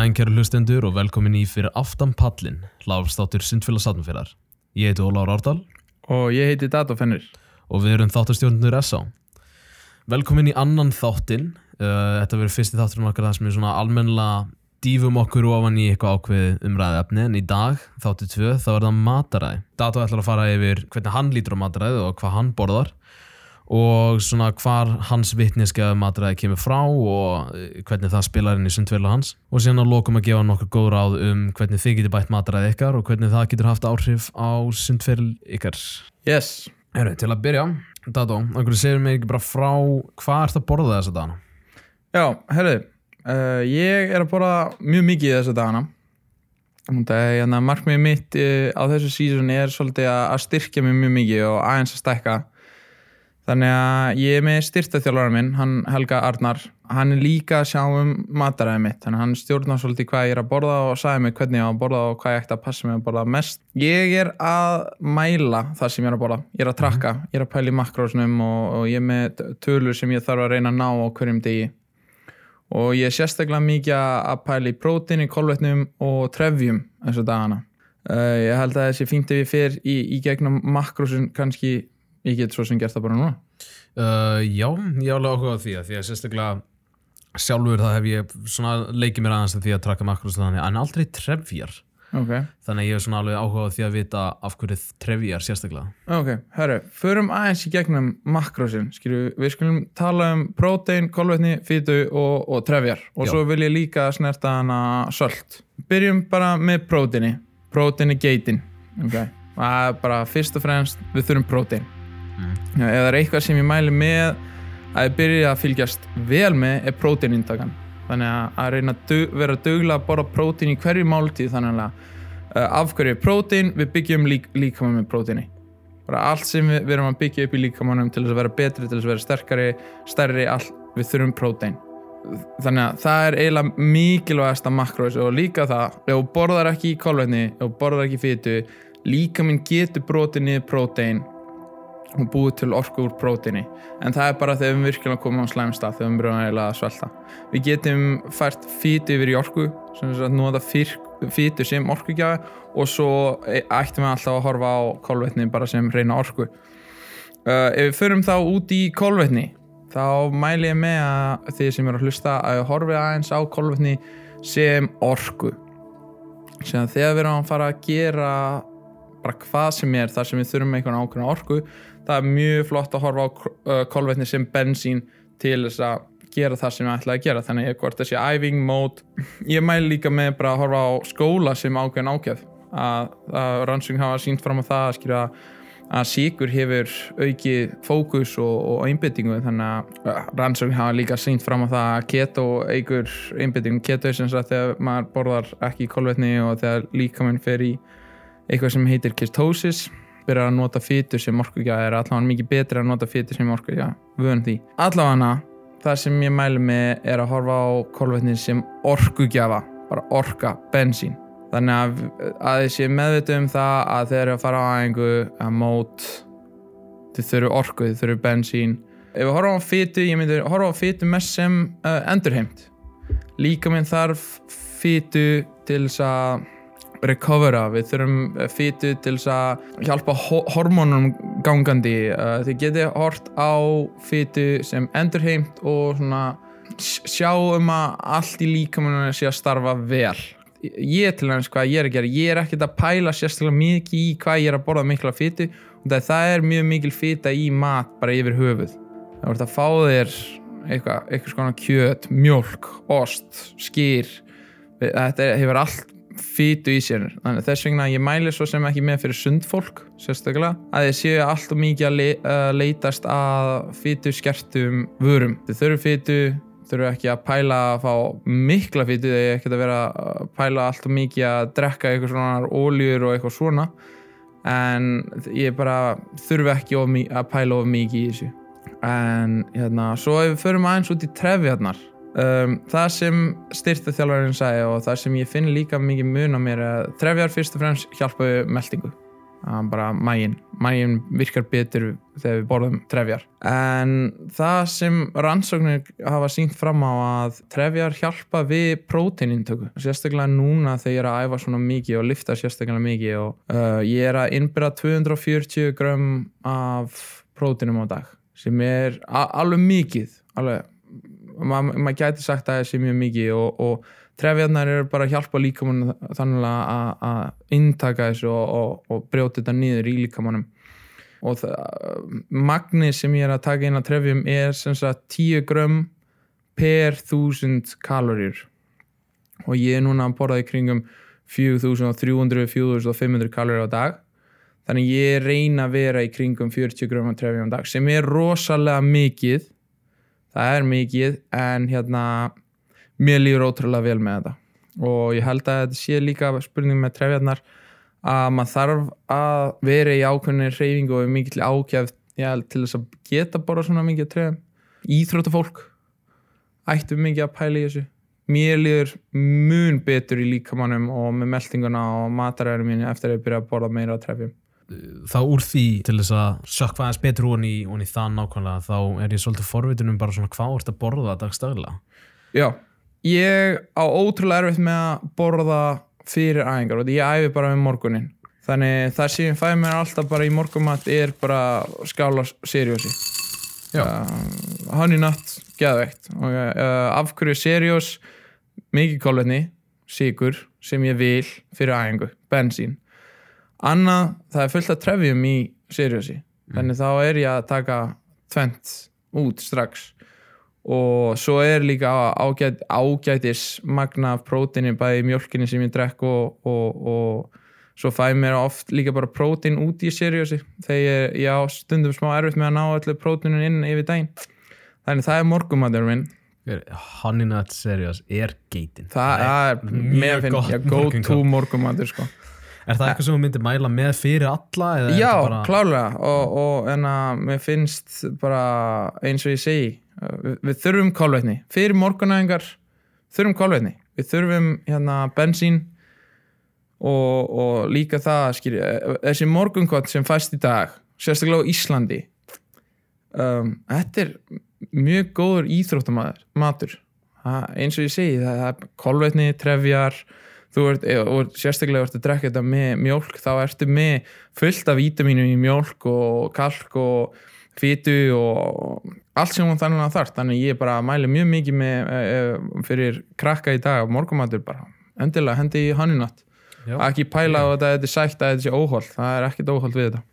daginn kæru hlustendur og velkomin í fyrir aftan pallin, láfstáttur Sundfélag Satnfélag. Ég heiti Óláður Árdal Og ég heiti Dato Fennir. og við erum þáttastjórnur S.A. Velkomin í annan þáttinn, uh, þetta verður fyrsti þátturinn okkar það sem er svona almennilega dýfum okkur ofan í eitthvað ákveðið umræði efni en í dag, þáttu tvö, þá er það mataræði. Dato ætlar að fara yfir hvernig hann lítur á mataræði og hvað hann borðar og svona hvar hans vitneska mataræði kemur frá og eh, hvernig það spilar inn í sundfélag hans og síðan að lokum að gefa nokkur góð ráð um hvernig þið getur bætt mataræði ykkar og hvernig það getur haft áhrif á sundfélag ykkar Yes. Heru, til að byrja, Dato, einhverju segir mér ekki bara frá hvað ert að borða þessa dagana? Já, herru, uh, ég er að borða mjög mikið þessa er hérna markmiðið mitt uh, á þessu sísunni er svolítið að að styrkja mig mjög mikið og aðeins að stækka. Þannig að ég er með styrtaþjálfara minn, hann Helga Arnar. Hann er líka að sjá um mataræði mitt, þannig að hann stjórnar svolítið hvað ég er að borða og sagði mig hvernig ég á að borða og hvað ég ætti að passa mig að borða mest. Ég er að mæla það sem ég er að borða, ég er að trakka, ég er að pæla í makrósnum og, og ég er með tölur sem ég þarf að reyna að ná á hverjum degi. Og ég er sérstaklega mikið að pæla í prótíni, kolvetnum og trefjum þessu dagana. Uh, ég held að þessi fínt ef ég fer í, í gegnum makrósun kannski, ég get svo sem gert það bara núna. Uh, já, ég alveg áhuga á því að því að sérstaklega sjálfur það hef ég svona leikið mér aðeins að því að traka makrós þannig en aldrei trefjar Ok. þannig að ég er svona alveg áhuga á því að vita af hverju trefjar sérstaklega Ok, herru, förum aðeins í gegnum makrósin, skilju, við skulum tala um prótein, kolvetni, fýtu og, og trefjar og Já. svo vil ég líka snerta hana sölt. Byrjum bara með próteini, próteini geitin, ok, það er bara fyrst og fremst við þurfum prótein. Mm. Ef það er eitthvað sem ég mæli með að ég byrja að fylgjast vel með er próteinintakan. Þannig að, að reyna að dug, vera duglega að borða prótein í hverju máltíð þannig að uh, af hverju er prótein, við byggjum lík, líkamann með próteini. Bara allt sem við, við erum að byggja upp í líkamannum til þess að vera betri, til þess að vera sterkari, stærri, allt, við þurfum prótein. Þannig að það er eiginlega mikilvægasta makrós og líka það, ef þú borðar ekki í kolvetni, ef þú borðar ekki fytu, líkaminn getur brotið niður prótein og búið til orku úr próteini en það er bara þegar við virkilega komum á slæmstað þegar við byrjum eiginlega að svelta. Við getum fært fýtu yfir í orku sem er að nota fýtu sem orkugjafi og svo e- ættum við alltaf að horfa á kolvetni bara sem reyna orku. Uh, ef við förum þá út í kolvetni þá mæli ég með að þið sem eru að hlusta að horfi aðeins á kolvetni sem orku. Sem þegar við erum að fara að gera bara hvað sem er þar sem við þurfum einhvern ákveðna orku það er mjög flott að horfa á kolvetni sem bensín til þess að gera það sem ég ætlaði að gera. Þannig að hvort þessi æfing, mót ég mæli líka með bara að horfa á skóla sem ákveðin ákveð að, að rannsókn hafa sínt fram á það að skilja að síkur hefur aukið fókus og, og einbyttingu þannig að rannsókn hafa líka sínt fram á það að keto eigur einbyttingu, keto er sem sagt þegar maður borðar ekki kolvetni og þegar líkaminn fer í eitthvað sem heitir ketosis byrjar að nota fytu sem orkugja er allavega mikið betri að nota fytu sem orkugja vöðum því. Allavega það sem ég mælu með er að horfa á kolvetni sem orkugjafa bara orka, bensín. Þannig að, að þið sé meðvitið um það að þeir eru að fara á æfingu að mót þið þurfu orku, þið þurfu bensín. Ef við horfum á fytu, ég myndi horfa á fytu mest sem uh, endurheimt. Líka minn þarf fytu til þess að recovera, við þurfum fytu til þess að hjálpa ho- hormónum gangandi. Uh, þið getið hort á fytu sem endurheimt og svona sj- sjá um að allt í líkamannu sé að starfa vel. Ég til næmis hvað ég er að gera. Ég er ekkert að pæla sérstaklega mikið í hvað ég er að borða mikla fytu og það, er mjög mikil fyta í mat bara yfir höfuð. Það voru að fá þér eitthvað, eitthvað svona kjöt, mjólk, ost skýr þetta hefur allt fytu í sér. Þannig þess vegna ég mæli svo sem ekki með fyrir sundfólk sérstaklega að þið séu alltaf mikið að le uh, leitast að fytu skertum vörum. Þið þurfu fytu þurfu ekki að pæla að fá mikla fytu þegar ekki að vera að pæla alltaf mikið að drekka eitthvað svona óljur og eitthvað svona. En ég bara þurfu ekki að pæla of mikið í þessu. En hérna, svo ef við förum aðeins út í trefjarnar um, það sem styrta þjálfarinn sagði og það sem ég finn líka mikið mun á mér að trefjar fyrst og fremst hjálpa við meldingu bara mægin, mægin virkar betur þegar við borðum trefjar en það sem rannsóknir hafa sínt fram á að trefjar hjálpa við próteinintöku. Sérstaklega núna þegar ég er að æfa svona mikið og lifta sérstaklega mikið og uh, ég er að innbyrja 240 grömm af próteinum á dag sem er alveg mikið alveg, maður ma gæti sagt að það sé mjög mikið og, og trefjarnar eru bara að hjálpa líkamann þannig að- að inntaka þessu og, og, og brjóta þetta niður í líkamannum og það, magni sem ég er að taka inn að trefjum er sem sagt 10 grömm per 1000 kaloríur. Og ég er núna að borða í kringum 4300-4500 kaloríur á dag. Þannig ég reyna að vera í kringum 40 grömm af trefjum á dag sem er rosalega mikið það er mikið en hérna mér líður ótrúlega vel með þetta. Og ég held að þetta sé líka spurning með trefjarnar að maður þarf að vera í ákveðinni reyfingu og mikið til ákjæft til þess að geta bara svona mikið trefjum. Íþróttafólk ættu mikið að pæla í þessu. Mér líður mun betur í líkamannum og með meldinguna og mataræðinu mínu eftir að ég byrja að borða meira á trefjum þá úr því til þess að sökva aðeins betur í, hún í það nákvæmlega þá er ég svolítið forvitin um bara svona hvað ert að borða dagstaglega. Já, ég á ótrúlega erfitt með að borða fyrir æfingar og ég æfi bara með morgunin þannig það sem ég fæ mér alltaf bara í morgumat er bara skála seriósi Já. uh, honey nut, geðveikt. Og uh, af hverju seriós mikið kólvetni, sigur sem ég vil fyrir æfingu bensín annað, það er fullt af trefjum í seriósi þannig þá er ég að taka tvent út strax. Og svo er líka ágæt, ágætis magna af prótini bæði í mjölkinni sem ég drekk og, og, og svo fæ mér oft líka bara prótin út í seriósi þegar ég á stundum smá erfitt með að ná allir prótinin inn yfir daginn. Þannig það er morgumadur minn. Honey Nut Serious er geitin. Það er mjög finn gott go to morgumadur sko Er það eitthvað sem þú myndir mæla með fyrir alla? Já, bara... klálega og, og en að mér finnst bara eins og ég segi uh, við, þurfum kálvetni, fyrir morgunæðingar þurfum kálvetni, við þurfum hérna bensín og, og líka það skýri, þessi morgunkott sem fæst í dag sérstaklega á Íslandi um, þetta er mjög góður íþróttamaður matur, ha, eins og ég segi það, er kálvetni, trefjar þú ert, og sérstaklega ert að drekka þetta með mjólk, þá ertu með fullt af vítamínum í mjólk og kalk og fytu og allt sem hún þannig að þarf þannig ég bara mæli mjög mikið með e, e, fyrir krakka í dag morgumatur bara, endilega hendi í honninott Já. ekki pæla á þetta þetta er sætt að þetta sé óholt, það er ekkert óholt við þetta.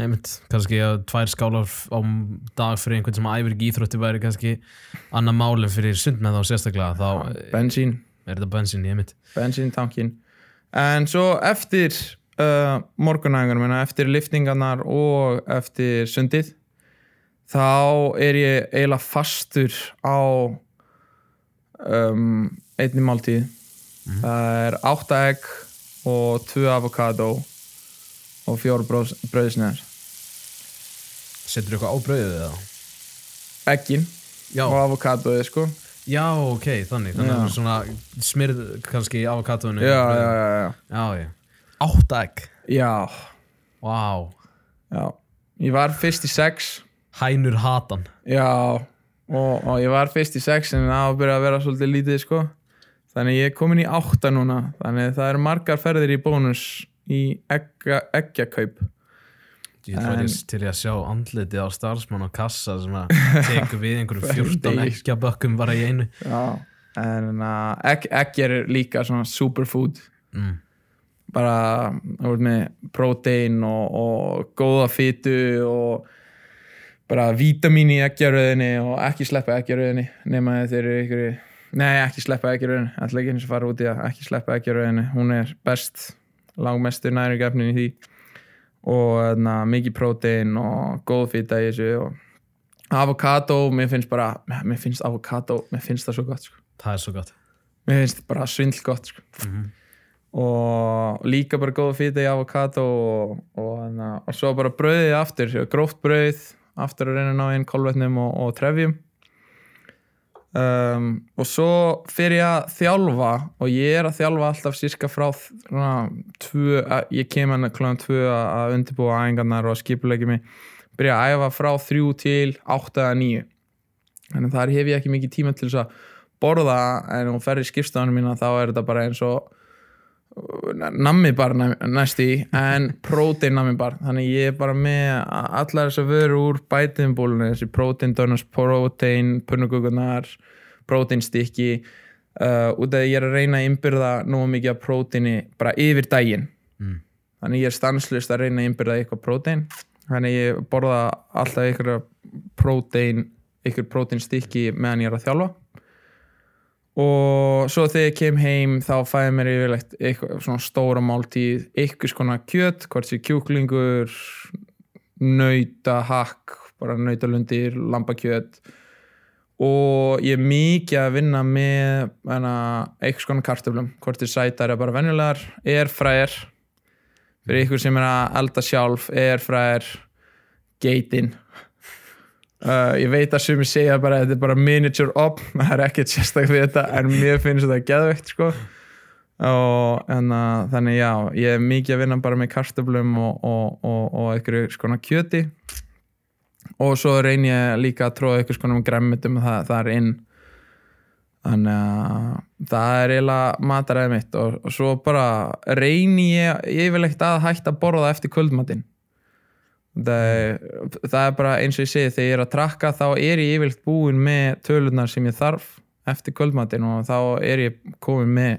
Mynd, kannski að tvær skálar á dag fyrir einhvern sem æfir ekki íþrótti væri kannski annað málum fyrir sund með þá sérstaklega þá bensín, er þetta bensin ég mynd bensíntankin en svo eftir uh, morgunæðingar minna, eftir liftingarnar og eftir sundið þá er ég eiginlega fastur á um, einni máltíð. Það er átta egg og tvö avokado og fjóru bröðsneðar Setur eitthvað á brauðið eða? eggin og avokadoið sko já, ok, þannig þannig að svona smyrð kannski á katónu já, já, já, já, já, já. Egg. Já, Vá, já. Ég var fyrst í sex. Hænur hatan. Já, og, og ég var fyrst í sex en það á að byrja að vera svolítið lítið sko. Þannig ég er komin í átta núna. Þannig það eru margar ferðir í bónus í eggja, eggjakaup Ég En- en... til ég að sjá andlitið á starfsmann á kassa sem að tekur við einhverjum 14 Degi. eggjabökkum bara í einu. Já, en uh, egg, egg er líka svona superfood. Mm. bara með prótein og, og góða fytu og bara vítamín í eggjaröðinni og ekki sleppa eggjaröðinni nema þeir eru ykkur nei ekki sleppa eggjaröðinni, ætla ekki eins og fara út í það ekki sleppa eggjaröðinni, hún er best langmestur næringefnin í því og na, mikið prótein og góð fyta í þessu og avokado, mér finnst bara mér finnst avokado, mér finnst það svo gott sko. Það er svo gott. Mér finnst bara svindl gott sko. Mm og líka bara góða fýta í avokado og, og, hana, og svo bara brauðið aftur, gróft brauð aftur að reyna að ná inn kolvetnum og, og trefjum um, og svo fyrir ég að þjálfa og ég er að þjálfa alltaf sirka frá svona, tvö, að- ég kem hann klúan tvö að að undirbúa æfingarnar og skipulegja mig. Byrja að æfa frá þrjú til átta eða níu. Þannig að þar hef ég ekki mikið tíma til þess að borða en hún fer í skipstafanu mína þá er þetta bara eins og nammi bar næst í en prótein nammi bar. Þannig ég er bara með allar þess að veru úr bætiðinbólunni þessi prótein, dönars prótein punnugugunar, prótein stykki. Uh, út af því ég er að reyna að innbyrða nú mikið af próteini bara yfir daginn. Mm. þannig ég er stanslust að reyna að innbyrða eitthvað prótein. Þannig ég borða alltaf eitthvað prótein eitthvað prótein stykki meðan ég er að þjálfa og svo þegar ég kem heim þá fæði mér yfirlegt eitthvað svona stóra máltíð eitthvað skona kjöt, hvort sé kjúklingur nauta, hakk bara nautalundir, lambakjöt. Og ég er mikið að vinna með eitthvað skona kartöflum, hvort er sætar eða bara venjulegar, airfryer. Fyrir ykkur sem er að elda sjálf airfryer, geitin Uh, ég veit að sumi segja bara að þetta er bara miniature op, það er ekkert sérstaklega við þetta en mér finnst þetta geðveikt sko. og en, uh, þannig já, ég er mikið að vinna bara með kartöflum og, og, og, og einhverju skona kjöti. Og svo reyn ég líka að tróða einhvers konar græmitum það, það er inn. Þannig að það er eiginlega mataræði mitt og, svo bara reyni ég yfirlegt að hætta að borða eftir kvöldmatinn það er, það er bara eins og ég segi þegar ég er að trakka þá er ég yfirleitt búin með tölunar sem ég þarf eftir kvöldmatinn og þá er ég komin með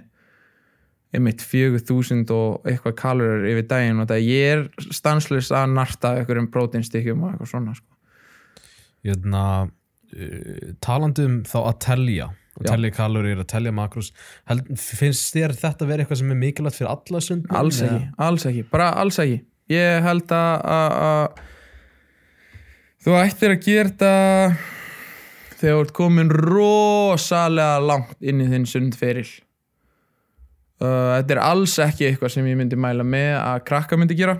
einmitt 4000 og eitthvað kalorir yfir daginn og það ég er stanslust að narta einhverjum próteinstykkjum og eitthvað svona sko. Jötna, uh, talandi um þá að telja að Já. telja kalorir, að telja makrós finnst þér þetta vera eitthvað sem er mikilvægt fyrir alla sund? alls ekki, alls ekki, bara alls ekki ég held að- þú ættir að gera þetta þegar þú ert komin rosalega langt inn í þinn sundferil. Uh, þetta er alls ekki eitthvað sem ég myndi mæla með að krakka myndi gera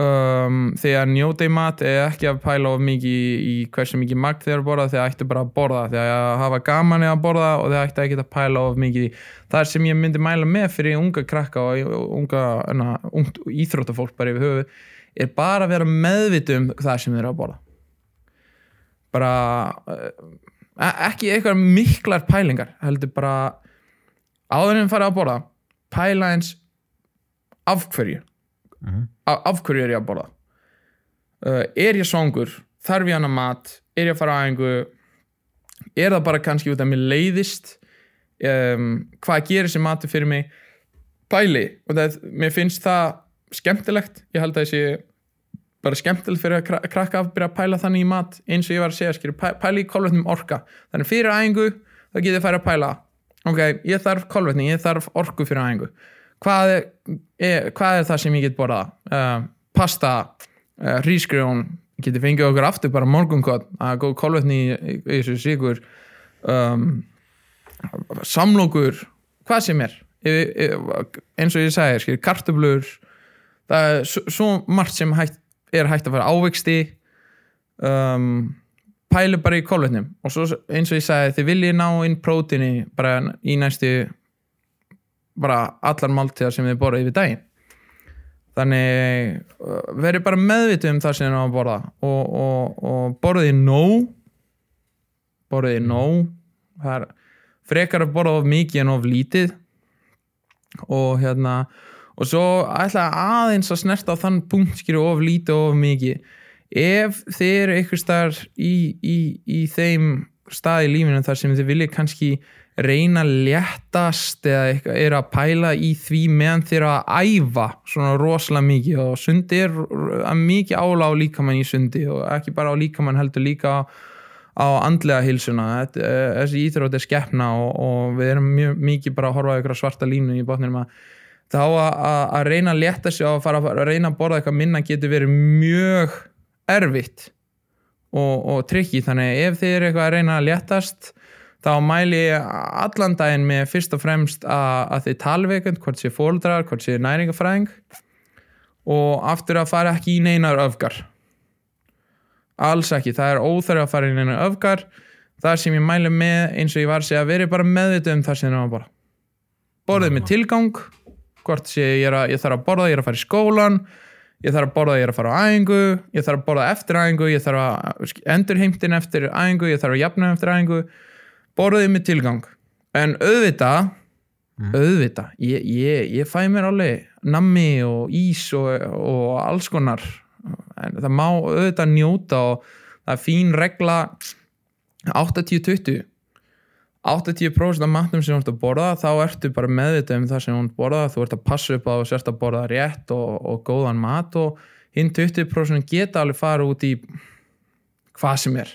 um, þegar njóta í mat er ekki að pæla of mikið í, í hversu mikið magn þeir borða þegar ættu bara að borða. Þegar að hafa gaman í að borða og þegar ættu ekki að pæla of mikið í. Það sem ég myndi mæla með fyrir unga krakka og unga na, ungt íþróttafólk bara yfir höfu er bara að vera meðvitu um það sem þeir eru að borða. Bara uh, ekki eitthvað miklar pælingar heldur bara áður en fara að borða pæla eins af hverju Mhm. af, af hverju er ég að borða? Uh, er ég svangur? Þarf ég hana mat, er ég að fara á æfingu? Er það bara kannski út af mér leiðist? Um, hvað gerir þessi matur fyrir mig? Pæli og það, mér finnst það skemmtilegt, ég held að þessi bara skemmtilegt fyrir að kra- krakka að byrja að pæla þannig í mat eins og ég var að segja, skilur, pæ, pæli í kolvetnum orka. Þannig fyrir æfingu, þá getið færi að pæla. Ok, ég þarf kolvetni, ég þarf orku fyrir æfingu hvað er, er, hvað er það sem ég get borðað? Uh, pasta, uh, rísgrjón getið fengið okkur aftur bara morgunkott að góð kolvetni í, þessu sigur um, samlokur hvað sem er. Eins og ég sagði, skil, kartöflur. Það er svo, margt sem hægt, er hægt að fara ávexti. Um, pælu bara í kolvetnum. Og svo eins og ég sagði, þið viljið ná inn prótini bara í næstu bara allar máltíðar sem þið borða yfir daginn. Þannig uh, verið bara meðvitið um það sem þið ná að borða. Og, og, og borðið nóg? Borðið nóg? Það er frekar að borða of mikið en of lítið. Og hérna og svo ætla aðeins að snerta á þann punkt skilju of lítið og of mikið. Ef þið eru eitthvað staðar í, í, í þeim stað í lífinu þar sem þið viljið kannski reyna léttast eða er að pæla í því meðan eru að æfa svona rosalega mikið. Og sundi er mikið ála á líkamann í sundi og ekki bara á líkamann heldur líka á, andlega hilsuna eh, þessi íþrótt er skeppna og, og við erum mjög mikið bara að horfa ykkur svarta línu í botninum að þá að, reyna að létta sig og fara að reyna að borða eitthvað minna getur verið mjög erfitt og, og trikki þannig ef þið eru eitthvað að reyna að léttast þá mæli ég allan daginn með fyrst og fremst að, að þið einhvern, hvort sé fóldrar, hvort sé næringafræðing og aftur að fara ekki í neinar öfgar. Alls ekki, það er óþarf að fara í neinar öfgar. Það sem ég mæli með eins og ég var að segja verið bara meðvitað um það sem þið erum að borða. Borðið með tilgang hvort sé ég, að, ég þarf að borða, ég er að fara í skólan ég þarf að borða, ég er að fara á æfingu ég þarf að borða eftir æfingu, ég þarf að endurheimtin eftir æfingu, ég þarf að jafna eftir æfingu borðið með tilgang. En auðvitað Mm. auðvitað, ég, ég, ég fæ mér alveg nammi og ís og, og alls konar. En það má auðvitað njóta og það er fín regla 80-20 80% af matnum sem þú ert að borða þá ertu bara meðvitað um það sem þú ert að borða. Þú ert að passa upp á að sérst að borða rétt og, og góðan mat og hinn 20% geta alveg fara út í hvað sem er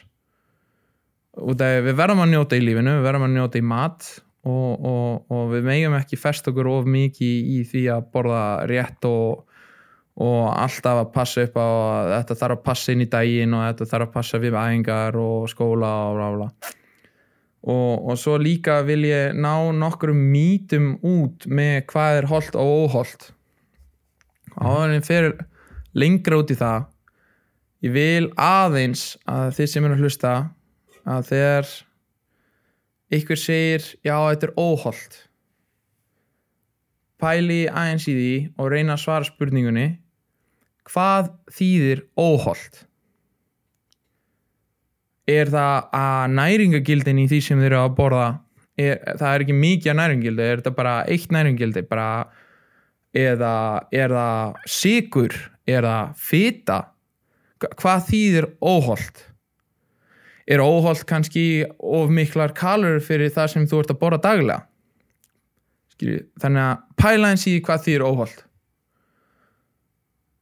við verðum að njóta í lífinu við verðum að njóta í mat og, og, og við megum ekki fest okkur of mikið í því að borða rétt og, og alltaf að passa upp á að þetta þarf að passa inn í daginn og þetta þarf að passa við æfingar og skóla og bla og, svo líka vil ég ná nokkrum mítum út með hvað er holdt og óholdt áður en ég fer lengra út í það ég vil aðeins að þið sem eru að hlusta að þegar ykkur segir já þetta er óholdt pæli aðeins í því og reyna að svara spurningunni hvað þýðir óholdt er það að næringagildin í því sem þeir eru að borða? Er, það er ekki mikið næringagildi er þetta bara eitt næringagildi eða er það sigur, er það fita? Hvað þýðir óholdt er óholdt kannski of miklar kalur fyrir það sem þú ert að borða daglega? Skilju, þannig að pæla eins í því hvað þýðir óholdt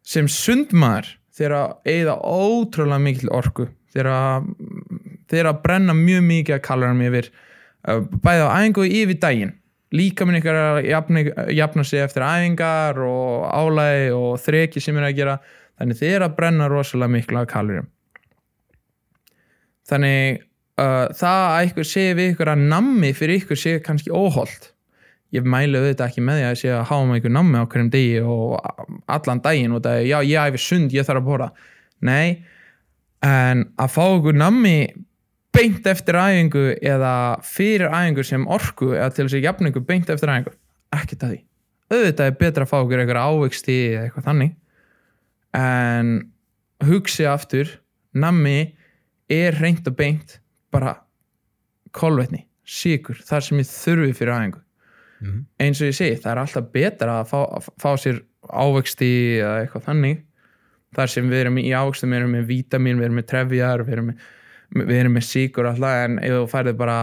sem sundmaður þeir að eigða ótrúlega mikil orku þeir að, þeir að brenna mjög mikið að kalorum yfir uh, bæði á æfingu yfir daginn. Líka minn ykkur að jafna, jafna sig eftir æfingar og álægi og þreki sem er að gera. Þannig þeir að brenna rosalega mikla kalorum þannig uh, það að ykkur sé við ykkur að nammi fyrir ykkur sé kannski óholt. Ég mælu auðvitað ekki með því að ég sé að með ykkur nammi á hverjum degi og allan daginn og það er já ég æfi sund, ég þarf að bóra nei, en að fá ykkur nammi beint eftir æfingu eða fyrir æfingu sem orku eða til þess að jafna ykkur beint eftir æfingu ekkert að því, auðvitað er betra að fá ykkur ykkur ávegsti eða eitthvað þannig. En hugsi aftur, nammi er reynd og beint bara kolvetni, síkur, þar sem ég þurfi fyrir æfingu Mhm. eins og ég segi, það er alltaf betra að fá, að fá sér ávexti eða eitthvað þannig þar sem við erum í ávextum, við erum með vítamin við erum með trefjar, við erum með, við erum með síkur alltaf en ef þú færið bara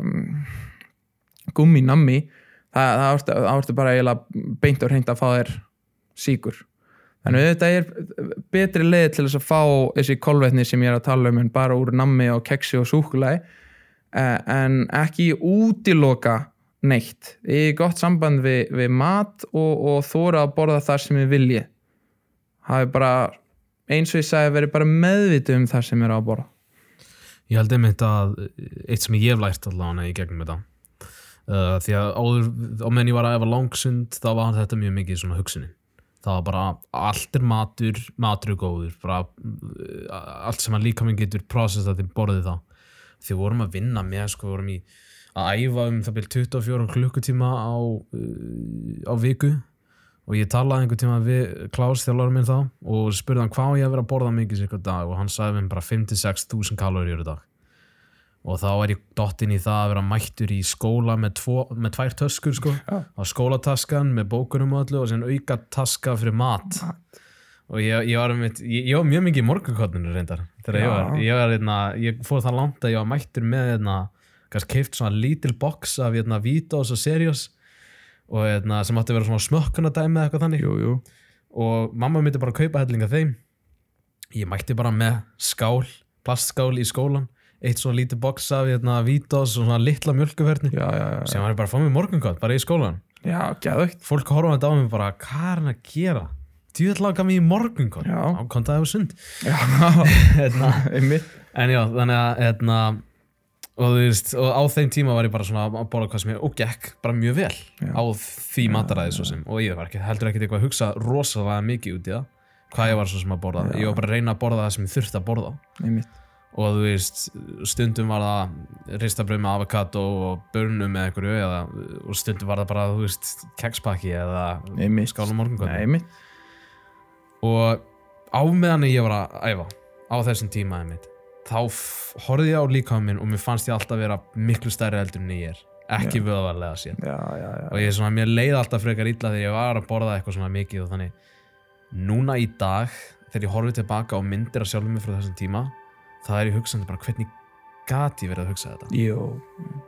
um, gummi nammi það, það, ártu, bara eiginlega beint og reynd að fá þér síkur þannig að þetta er betri leið til þess að fá þessi kolvetni sem ég er að tala um en bara úr nammi og keksi og súkulæði en ekki útiloka neitt. Í gott samband við, við mat og, og þóra að borða þar sem ég vilji. Hafi bara eins og ég sagði verið bara meðvitið um það sem ég er að borða. Ég held einmitt að eitt sem ég hef lært allavega í gegnum þetta uh, því að áður, á menn ég var að efa langsund þá var þetta mjög mikið svona hugsunin það var bara allt er matur matur er góður bara, uh, allt sem að líka minn getur processa til borðið það því vorum að vinna með sko, vorum í að æfa um það byrjum 24 klukkutíma á, uh, á viku. Og ég talaði einhver tíma við Klaus þjálfur minn þá og spurði hann hvað ég að vera að borða mikið sér eitthvað dag? Og hann sagði mér bara 5-6 þúsund kalóriur í dag og þá er ég dottinn í það að vera mættur í skóla með, tvo, með tvær töskur sko. Já. á skólataskan með bókunum og öllu og sen auka taska fyrir mat. Og ég, ég, var, einmitt, ég, ég var mjög mikið í morgunkotninu reyndar þegar var, ég, var einna, ég fór það langt að ég var mættur með einna, kannski keift svona lítil box af einna, Vítos og Serios og sem átti að vera svona smökkunadæmi eða eitthvað þannig. Jú, jú. og mamma myndi bara að kaupa hellinga þeim. Ég mætti bara með skál plastskál í skólan eitt svona lítið box af hérna, Vítos og svona litla mjölkuverni já, já, já, sem var bara að fá mig morgunkott bara í skólan já, geðvögt fólk horfa þetta á mig bara hvað er hann að gera? Djúðall láka mig í morgunkott Já. ákontaði á sund. Já, hérna, einmitt. En já þannig að hérna, og, veist, og á þeim tíma var ég bara svona að borða hvað sem ég og gekk bara mjög vel Já. á því mataræði svo sem. Og ég var ekki, heldur ekkert eitthvað að hugsa rosalega mikið út í það hvað ég var svo sem að borða. Já. ég var bara að reyna að borða það sem ég þurfti að borða. Einmitt og þú veist, stundum var það ristabröð með avokado og börnum með einhverju eða, og stundum var það bara, þú veist, kekspakki eða Nei, mitt og á meðan ég var að æfa á þessum tíma einmitt, þá horfði ég á líkaðum minn og mér fannst ég alltaf vera miklu stærri eldur en ég er. Ekki Já. vöðvarlega sér Já, já, og ég er svona, mér leiði alltaf frekar illa þegar ég var að borða eitthvað svona mikið og þannig. Núna í dag þegar ég horfi tilbaka og myndir að sjálfum mig frá þessum tíma það er ég hugsandi bara hvernig gat ég verið að hugsa þetta? Jú,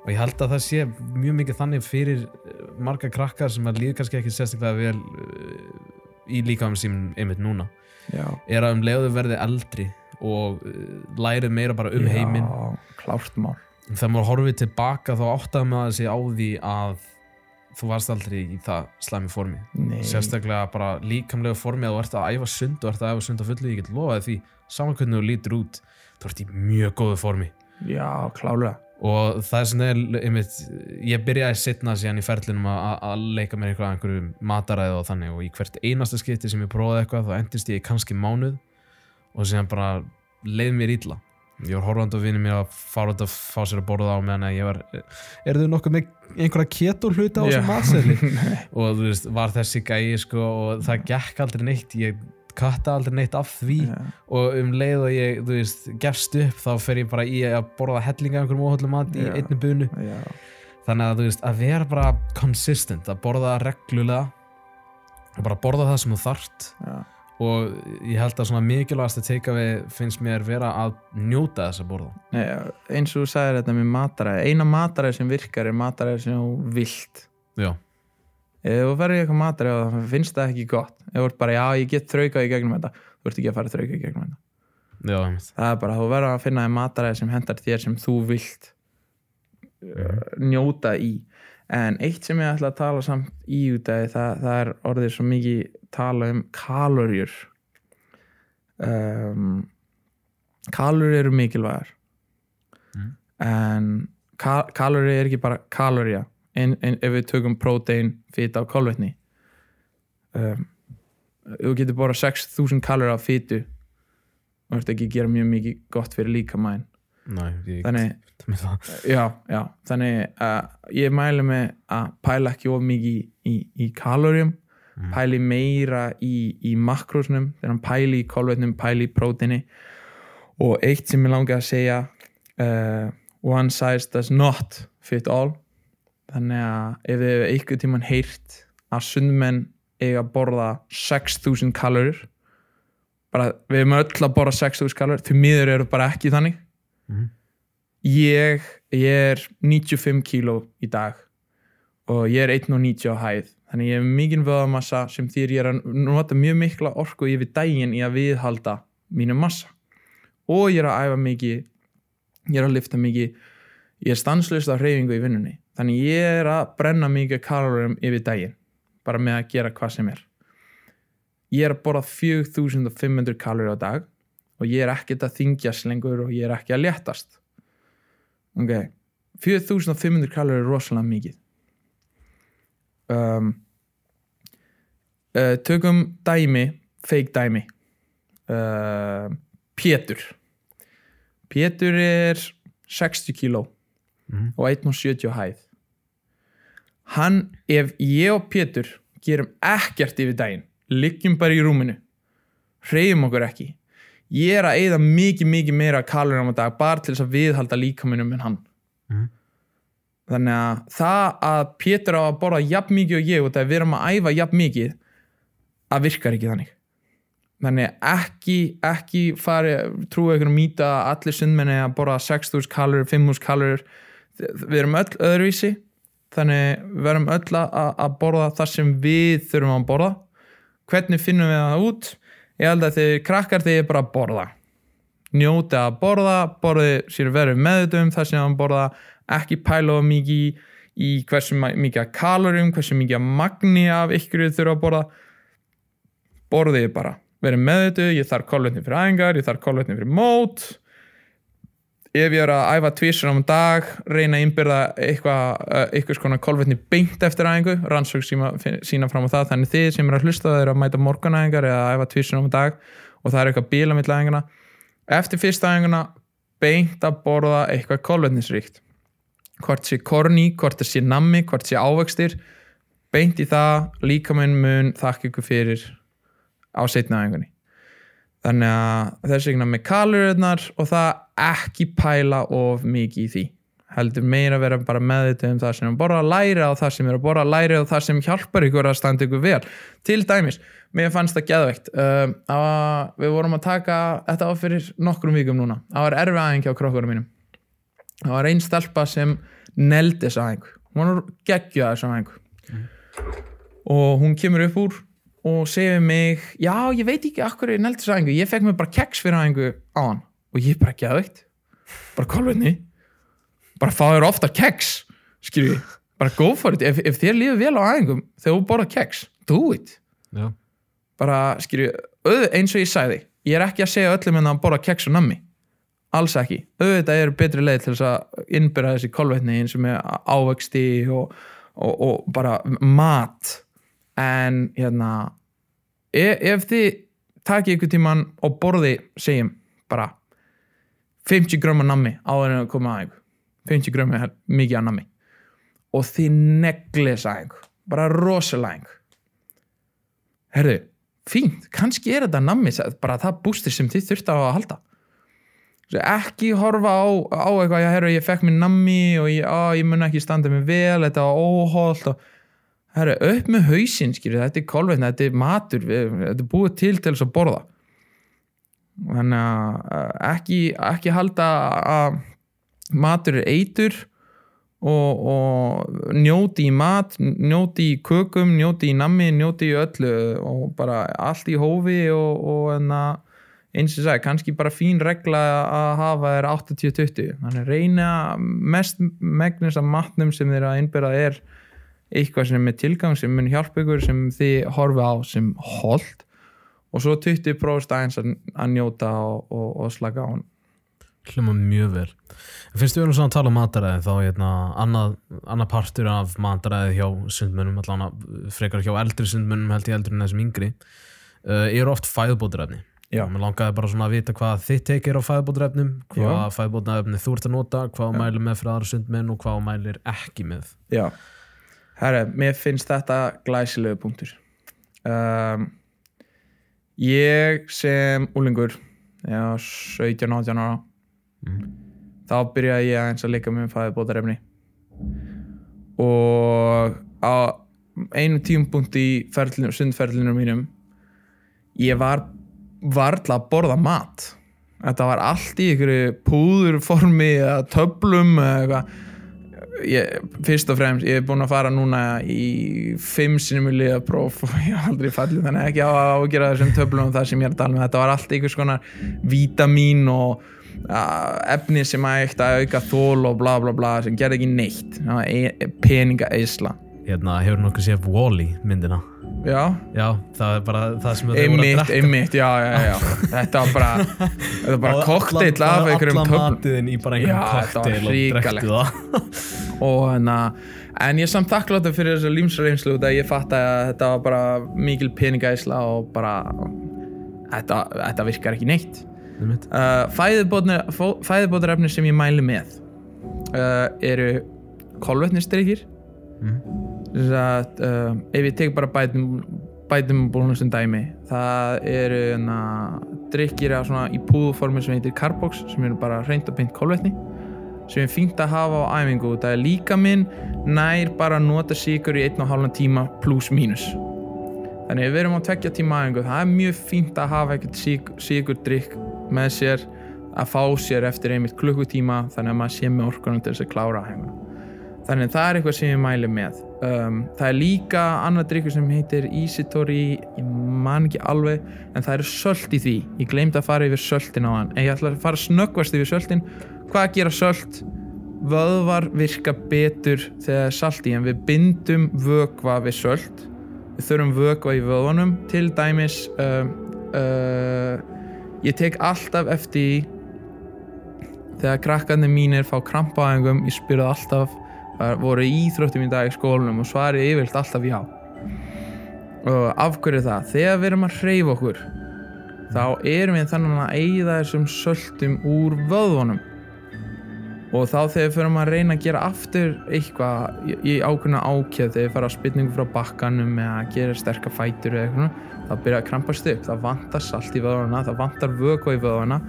og ég held að það sé mjög mikið þannig fyrir eh, marga krakkar sem að líður kannski ekki sérstaklega vel uh, í líkaðum sínum einmitt núna. Já. Er að um leiðu verði eldri og uh, lærið meira bara um heiminn. Já, klárt mál þegar maður horfið tilbaka þá áttaði maður sig á því að þú varst aldrei í það slæmi formi. Nei, sérstaklega bara líkamlega formi að þú ert að æfa sund og ert að æfa sund á fullu ég get lofaði því, saman hvernig þú lítur út þú ert í mjög góðu formi. Já, klálega og það er er einmitt, ég byrjaði setna síðan í ferlinum að, leika mér eitthvað einhverju mataræði og þannig. Og í hvert einasta skipti sem ég prófaði eitthvað þá endist ég kannski mánuð. Og síðan bara leið mér illa. Ég var horfandi á vinni mér að fara út að fá sér að borða á meðan ég var er þau nokkuð með einhverja keto hluti á þessum matseðli og þú veist, var þessi gæi sko og það gekk aldrei neitt. Ég katta aldrei neitt af því já, og um leið og ég, þú veist, gefst upp þá fer ég bara í að borða hellinga einhverjum óhaldum mat í Já. einni bunu. Já, þannig að þú veist, að vera bara consistent, að borða reglulega og bara borða það sem þú þart og ég held að svona mikilvægast að teika við finnst mér vera að njóta þess að borða. Nei, eins og þú sagðir þetta með mataræði. Eina mataræði sem virkar er mataræði sem þú vilt. Já, ef þú verður í eitthvað mataræði og það finnst það ekki gott. Ef þú ert bara, já, ég get þraukað í gegnum þetta þú ert ekki að fara að þrauka í gegnum þetta. Já, það er bara, þú verður að finna þér mataræði sem hendar þér sem þú vilt uh, njóta í. En eitt sem ég ætla að tala samt í út af það, það er orðið svo mikið tala um kalorjur um, kalorjur eru mikilvægar. Mhm. en ka kalorjur er ekki bara kalorja en, en ef við tökum prótein, fita og kolvetni. Um, þú getur bara 6000 kalorja af fitu og þetta ekki gera mjög mikið gott fyrir líkamæn þannig þannig að ég mæli með að pæla ekki of mikið í, í, í kaloríum. Mm. pæli meira í, í hann pæli í kolvetnum, pæli í prótini og eitt sem ég langi að segja uh, one size does not fit all þannig að ef þið hefur einhvern tímann heyrt að sundmenn eiga að borða 6000 kalorir bara við erum öll að borða 6000 kalorir því miður eru bara ekki þannig. Mhm. ég, ég er 95 kíló í dag og ég er 1,90 á hæð. Þannig ég hef mikið vöðamassa sem þýr ég er að nota mjög mikla orku yfir daginn í að viðhalda mínu massa. Og ég er að æfa mikið ég er að lifta mikið ég er stanslust á hreyfingu í vinnunni þannig ég er að brenna mikið kalorum yfir daginn bara með að gera hvað sem er. Ég er að borða 4500 kalori á dag og ég er ekkert að þingjast lengur og ég er ekki að léttast. Ok 4500 kalori er rosalega mikið. Um, uh, tökum dæmi fake dæmi. Uh, Pétur. Pétur er 60 kíló Mhm. og 1,70 á hæð hann, ef ég og Pétur gerum ekkert yfir daginn liggjum bara í rúminu hreyfum okkur ekki ég er að eyða mikið, mikið meira kalorum á dag bara til þess að viðhalda líkaminum en hann Mhm. þannig að það að Pétur á að borða jafn mikið og ég og það við erum að æfa jafn mikið að virkar ekki þannig þannig ekki, ekki fari trúið að mýta að allir sundmenni að borða 6.000 kalorir, 5.000 kalorir við erum öll öðruvísi þannig við erum öll að, borða það sem við þurfum að borða. Hvernig finnum við það út? Ég held að þið krakkar er bara borða. Njóti að borða borði sér verið meðutum það sem að borða ekki pæla mikið í hversu mikið kalorum hversu mikið magni af ykkur þið þurfa að borða. Borðið bara. Verið meðutu, ég þarf kolvetni fyrir æfingar ég þarf kolvetni fyrir mót ef ég er að æfa tvísar á dag reyna að innbyrða eitthvað uh, eitthvað skona kolvetni beint eftir æfingu rannsók sína, sína fram á það. Þannig þið sem er að hlusta það er að mæta morgunæfingar eða að æfa tvísar á dag og það er eitthvað bíla mitt æfinguna eftir fyrsta æfinguna beint að borða eitthvað kolvetnisríkt. Hvort sé korni, hvort sé nammi hvort sé ávextir beint í það, líkaminn mun þakka ykkur fyrir á setnaðingunni þannig að þess vegna með kaloriðnar og það ekki pæla of mikið í því. Heldur meira vera bara meðvitið um það sem er að borða læri á það sem er að borða læri á það sem hjálpar ykkur að standa ykkur vel. Til dæmis, mér fannst það geðveikt uh, að við vorum að taka þetta á fyrir nokkrum vikum núna. Það var erfið aðeins hjá krokkurum mínum. Það var einn stelpa sem neldi þess aðeins hún var geggjuð þess aðeins og hún kemur upp úr og segir mig já ég veit ekki akkur ég neldi þess aðeins ég fekk mér bara keks fyrir aðeins á hann og ég bara geðveikt. Bara kolvetni bara fá þér oftar keks skilju, bara go for it. Ef, ef þér líður vel á aðeingum þegar þú borða keks do it, Já. bara skilju eins og ég sagði, ég er ekki að segja öllum en að borða keks og nammi. Alls ekki, auðvitað er betri leið til þess að innbyrða þessi kolvetni eins og með ávexti og, og, og bara mat. En hérna ef, ef þið takið ykkur tíman og borði segjum bara 50 gröma nammi en að koma að ykkur 50 gröma er mikið að nammi. Og þið neglið sæðing bara rosalæng herðu, fínt, kannski er þetta nammi bara það bústir sem þið þurft á að halda. Ekki horfa á, á eitthvað, já, herru, ég fekk mér nammi og ég, á, ég mun ekki standa mig vel þetta var óholt og herru, upp með hausinn, skilju, þetta er kolvetna þetta er matur, þetta er búið til til þess að borða þannig að ekki, ekki halda að matur er eitur og, og njóti í mat njóti í kökum, njóti í nammi njóti í öllu og bara allt í hófi og, og enna, eins og sagði, kannski bara fín regla að hafa er 80-20 þannig reyna mest megnist af matnum sem þeir að innbyrða er eitthvað sem er tilgang sem mun hjálpa ykkur sem þið horfi á sem hold og svo 20% aðeins að, njóta og, og, og slaka á hann hljóma mjög vel. Finnst svona að tala um mataræði þá hérna, annað, annað partur af mataræði hjá sundmönnum allan frekar hjá eldri sundmönnum held ég eldri en þessum yngri uh, eru oft fæðubótarefni. Já. mér langaði bara svona að vita hvað þitt tekir á fæðubótarefnum hvað Já. fæðubótarefni þú ert að nota hvað mælir með fyrir aðra sundmenn og hvað mælir ekki með. Já, herra, mér finnst þetta glæsilegu punktur. Um, Ég sem úlingur já, 17-18 ára þá byrjaði ég aðeins að leika með fæðibótarefni og á einum tímpunkt í ferlinu, sundferlinu mínum ég var varla að borða mat. Þetta var allt í einhverju púðurformi eða töflum eða eitthvað ég, fyrst og fremst, ég hef búin að fara núna í fimm sinni mjög liðapróf og ég hef aldrei fallið þannig ekki á að ágera þessum töflum og það sem ég er að tala um. Þetta var allt einhvers konar vítamín og efni sem að eitt að auka þól og bla bla bla sem gerði ekki neitt. E peninga eisla hérna, hefur nokkuð séð Wall-E myndina já, já, það er bara það sem þau voru að drekka. einmitt, já, já, já þetta var bara, þetta var bara kokteill af einhverjum allan töflum matiðin í bara einhverjum þetta var kokteil og drektu það. Og hérna en ég er samt þakkláttur fyrir þessu límsreynslu að ég fatt að þetta var bara mikil peningæsla og bara þetta, þetta virkar ekki neitt. Uh, fæðibótarefni sem ég mæli með uh, eru kolvetnistrykir Mhm. Að uh, ef ég tek bara bætum bætum bólunum sem dæmi það eru hérna, drykkir af svona í púðuformi sem heitir Carbox sem eru bara reynd og beint kolvetni sem er fínt að hafa á æfingu. Það er líka minn nær bara nota sigur í einn og hálfan tíma pluss mínus. Þannig við erum á tveggja tíma æfingu. Það er mjög fínt að hafa sigur, sigur drykk með sér að fá sér eftir einmitt klukkutíma þannig að maður sé með orkunum til þess að klára æfinguna. Þannig að það er eitthvað sem ég mæli með um, það er líka annað drikkur sem heitir Easytori ég man ekki alveg en það eru sölt í því. Ég gleymd að fara yfir söltin á hann. En ég ætla að fara snöggvast yfir söltin hvað gera sölt? Vöðvar virka betur þegar salt í en við bindum vökva við sölt. Við þurfum vökva í vöðvanum til dæmis uh, uh, ég tek alltaf eftir þegar krakkarnir mínir fá krampaæðingum ég spyrði alltaf það voru íþróttum í dag í skólanum og svarið yfirlt alltaf já. Og af hverju er það? Þegar við erum að hreyfa okkur þá erum við þannig að eigða þessum söltum úr vöðvunum. Og þá þegar við förum að reyna að gera aftur eitthvað í, ákveðna ákjöð þegar við fara á spilningu frá bakkanum eða að gera sterkar fætur eða eitthvað þá byrja að krampast upp, það vantar salt í vöðvana það vantar vökva í vöðvana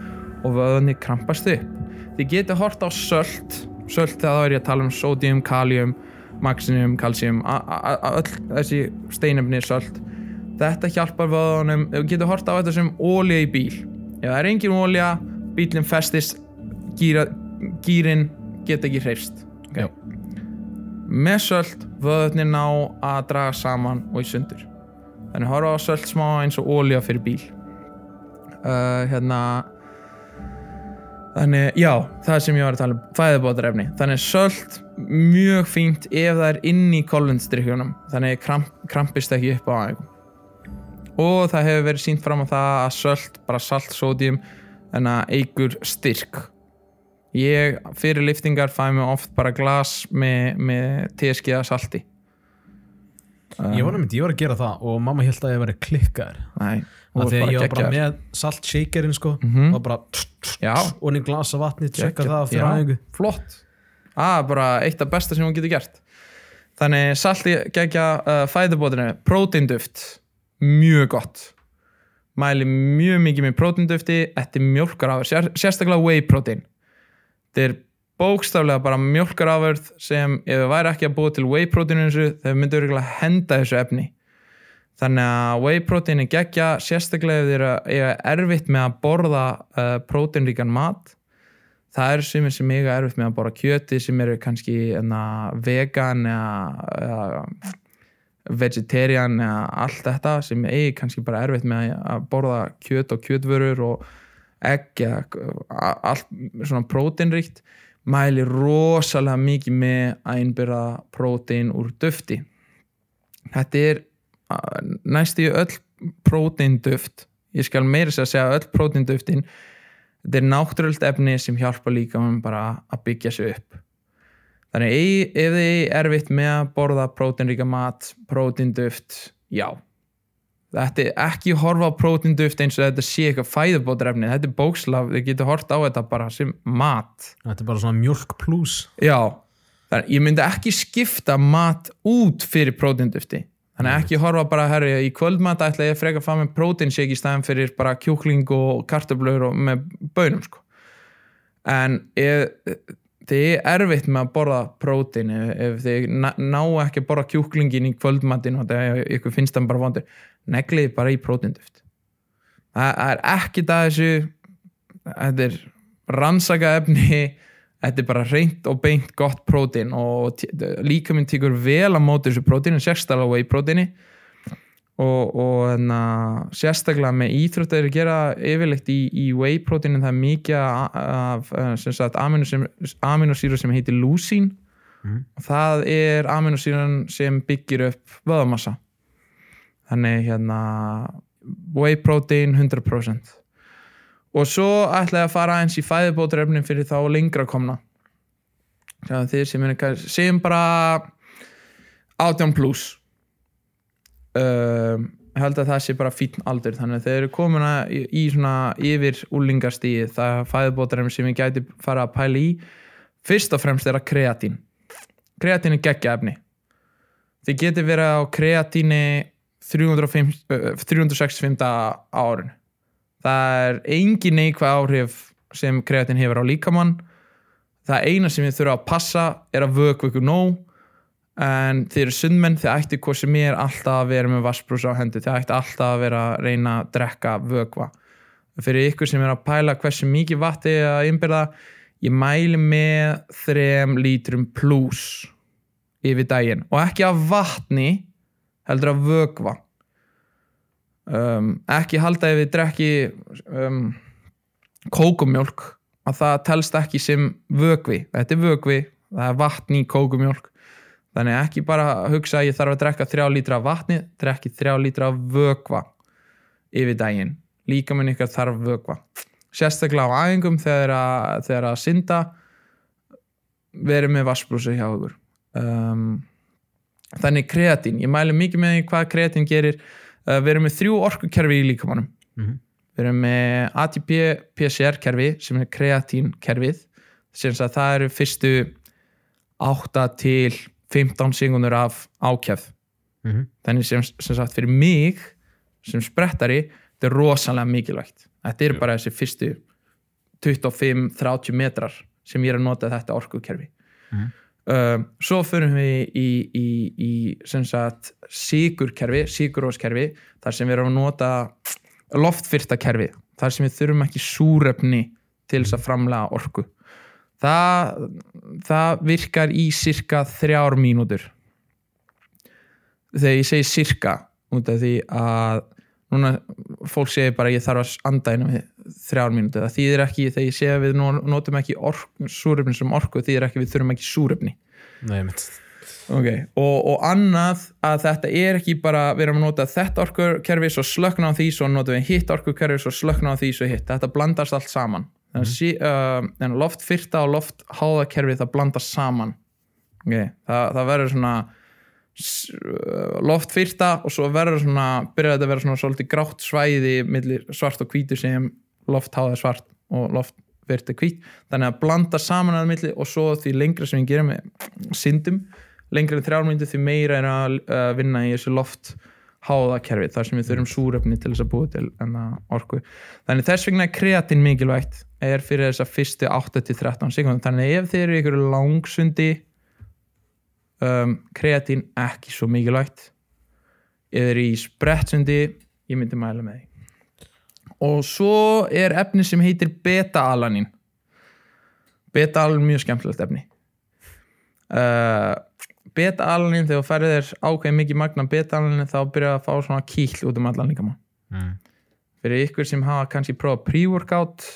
og vöðvani krampast upp. Þið getur hort á sölt sölt þá er ég að tala um sodium, kalium maxinium, kalsium öll þessi steinefni sölt. Þetta hjálpar vöðvanum þið getur hort á þetta sem ólja í bíl. Ef það er engin ólja, bílinn festist gýra gýrin geta ekki hreifst Já. með sölt vöðnir ná að draga saman og í sundur. Þannig horfa á sölt smá eins og ólja fyrir bíl. Uh, hérna þannig já, það sem ég var að tala um fæðubótarefni, þannig sölt mjög fínt ef það er inn í kolvindstrykjunum, þannig kramp, krampist ekki upp á aðeins og það hefur verið sínt fram á það að sölt, bara salt, sódium þannig að eigur styrk. Ég fyrir liftingar fæ mig oft bara glas með, með teskiða salti. Ég var nefnd, ég var að gera það og mamma held að ég væri klikkaður. Nei, Af því að ég var bara með salt shakerinn sko. Mhm. og bara og inn í glasa vatni, Geggjað. það fyrir Já. aðeingu flott. Það er bara eitt af besta sem hún getur gert. Þannig salti gegja uh, fæðubótinu Próteinduft Mjög gott. Mæli mjög mikið með próteindufti Þetta er mjólkarafur, sér, sérstaklega whey protein. Þetta er bókstaflega bara mjólkarafurð sem ef það væri ekki að búa til whey proteinu þau myndu örgulega henda þessu efni þannig að whey protein er geggja sérstaklega ef þið eru erfitt með að borða uh, proteinríkan mat. Það sumir sem eiga erfitt með að borða kjöti sem eru kannski enna, vegan eða, vegetarian eða allt þetta sem eigi kannski bara erfitt með að borða kjöt og kjötvörur og egg eða allt svona próteinríkt mæli rosalega mikið með að innbyrða prótein úr dufti. Þetta er uh, næstu öll próteinduft ég skal meira sér að segja öll próteinduftin þetta er náttúröld efni sem hjálpa líka um bara að byggja sig upp. Þannig ef þið er erfitt með að borða próteinríka mat próteinduft, já. Þetta er ekki horfa á próteinduft eins og þetta sé eitthvað fæðubótarefni þetta er bókslaf, þið getur hort á þetta bara sem mat. Þetta er bara svona mjölk plus. Já, þannig ég myndi ekki skipta mat út fyrir prótindufti þannig ekki horfa bara herri í kvöldmat ætla ég að freka að fá með prótinshake í staðan fyrir bara kjúkling og kartöflur og með bönum sko. En þið er erfitt með að borða prótin ef, ef þið ná, ná ekki að borða kjúklingin í kvöldmatin og þetta ykkur finnst það bara vondur negliði bara í prótinduft það það er ekkit að þessu þetta er rannsaka efni þetta er bara reynt og beint gott prótin og líka minn tekur vel að móti þessu prótinu, sérstaklega whey prótini og, og enna, sérstaklega með íþrótt að gera yfirleitt í, í whey prótinin það er mikið af eh, sem sagt, aminosýru sem heitir lúsín Mhm. og það er aminosýran sem byggir upp vöðamassa þannig hérna whey protein 100% og svo ætla ég að fara eins í fæðubótarefnin fyrir þá lengra komna. Þeir sem er sem bara 18 plus um, held að það sé bara fítn aldur. Þannig að þeir eru komin að í, í svona yfir úlingastíði það fæðubótarefni sem ég gæti fara að pæla í. Fyrst og fremst er að kreatín. Kreatín er geggja efni þið geti verið á kreatíni 305, uh, 365 á árun það er engin neikvæð áhrif sem kreatín hefur á líkamann. Það eina sem þið þurfa að passa er að vöku ykkur nóg en þið eru sundmenn, þið ætti hvað sem er alltaf að vera með vassbrúsa á hendi þið ætti alltaf að vera að reyna að drekka vökva. Fyrir ykkur sem er að pæla hversu mikið vatni að innbyrða ég mæli með þrem lítrum plus yfir daginn. Og ekki af vatni heldur af vökva um, ekki halda ef þið drekki um, kókumjólk að það telst ekki sem vökvi. Þetta er vökvi, það er vatn í kókumjólk. Þannig ekki bara hugsa að ég þarf að drekka þrjá lítra vatni drekki þrjá lítra af vökva yfir daginn. Líka minn ykkar þarf vökva. Sérstaklega á æfingum þegar að, þegar að synda verið með vassbrúsu hjá ykkur. Um, þannig kreatín. Ég mæli mikið með því hvað kreatín gerir við erum með þrjú orkukerfi í líkamannum Mhm. við erum með ATP PCR kerfi sem er kreatín kerfið það eru fyrstu 8 til 15 sekundur af ákjæð Mhm. þannig sem, sem sagt fyrir mig sem sprettari þetta er rosalega mikilvægt þetta eru bara þessi fyrstu 25-30 metrar sem ég er að nota þetta orkukerfi Mhm. Um, svo fyrir við í, í, í sagt sigurkerfi, siguróskerfi þar sem við erum að nota loftfyrta kerfi þar sem við þurfum ekki súrefni til þess að framlega orku. Það, það virkar í cirka þrjár mínútur. Þegar ég segi cirka út af því að núna fólk segir bara ég þarf að anda inn við þrjár mínútur. Það þýðir ekki þegar ég segi að við no- notum ekki orku, súrefni sem orku þýðir ekki við þurfum ekki mitt okay. og, og annað að þetta er ekki bara við erum að nota þetta orkukerfi svo slökna á því, svo notum við hitt orkukerfi svo slökna á því, svo hitt, þetta blandast allt saman. Að sí, uh, en loftfyrta og loftháðakerfi það blandast saman. Okay. það, það verður svona uh, loftfyrta og svo verður svona byrjar þetta að vera svona svolítið grátt svæði millir svart og hvítu sem loftháða er svart og loftfyrta er hvít þannig að blanda saman að milli og svo því lengra sem við gerum syndum lengra en þrjármyndu því meira er að vinna í þessu loft háðakerfi þar sem við þurfum súrefni til þess að búa til enna orku. Þannig þess vegna er kreatin mikilvægt er fyrir þess að fyrstu 8-13 sekundum þannig ef þeir eru ykkur langsundi um, kreatin ekki svo mikilvægt. Ef þeir eru í sprettsundi ég myndi mæla með því og svo er efni sem heitir beta-alanin beta-alanin er mjög skemmtilegt efni. Uh, beta-alanin þegar þú færið þér ákveðið mikið magna beta-alanin þá byrjar að fá svona kýll út um allan líka mm. fyrir ykkur sem hafa kannski prófað pre-workout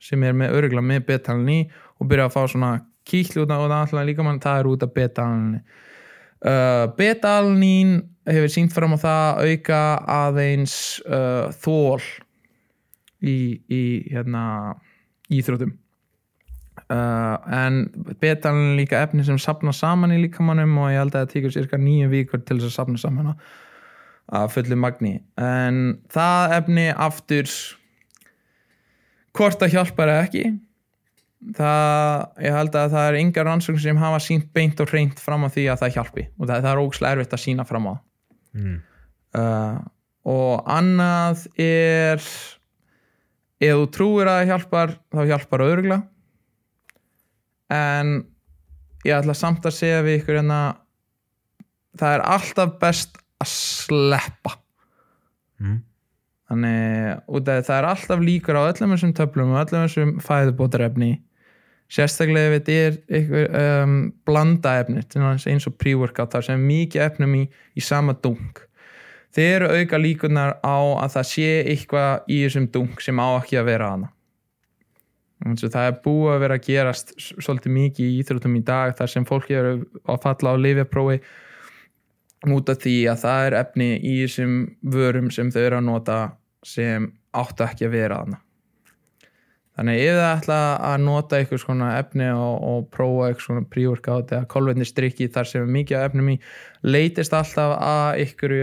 sem er með örugla með beta-alanin og byrja að fá svona kýll út af allan líka það er út af beta-alanin uh, beta-alanin hefur sínt fram á það að auka aðeins uh, þól í, í hérna, íþrótum uh, en beta-alanin er líka efni sem sapna saman í líkamannum og ég held að það tekur cirka nýju vikur til þess að sapna saman að fullu magni. En það efni aftur hvort það hjálpar eða ekki það, ég held að það er yngar rannsókn sem hafa sínt beint og hreint fram á því að það hjálpi. Og það, það er ógslega erfitt að sína fram á. Mm. uh, og annað er ef þú trúir að það hjálpar þá hjálpar það örgla en ég ætla samt að segja við ykkur hérna það er alltaf best að sleppa. Mm. þannig út af það er alltaf líkur á öllum þessum töflum og öllum þessum fæðubótarefni. Sérstaklega ef þetta er einhver, um, blanda efni eins og pre-workout þar sem mikið efnum í, í sama dunk þeir eru auka líkunar á að það sé eitthvað í þessum dunk sem á ekki að vera hana Þannig að það er búið að vera að gerast svolítið mikið í íþróttum í dag þar sem fólki eru að falla á lifjaprófi út af því að það er efni í þessum vörum sem þau eru að nota sem áttu ekki að vera hana þannig ef það ætla að nota eitthvað svona efni og, og prófa eitthvað svona pre-workout eða kolvetni strikki þar sem er mikið af efnum í leitist alltaf að ykkur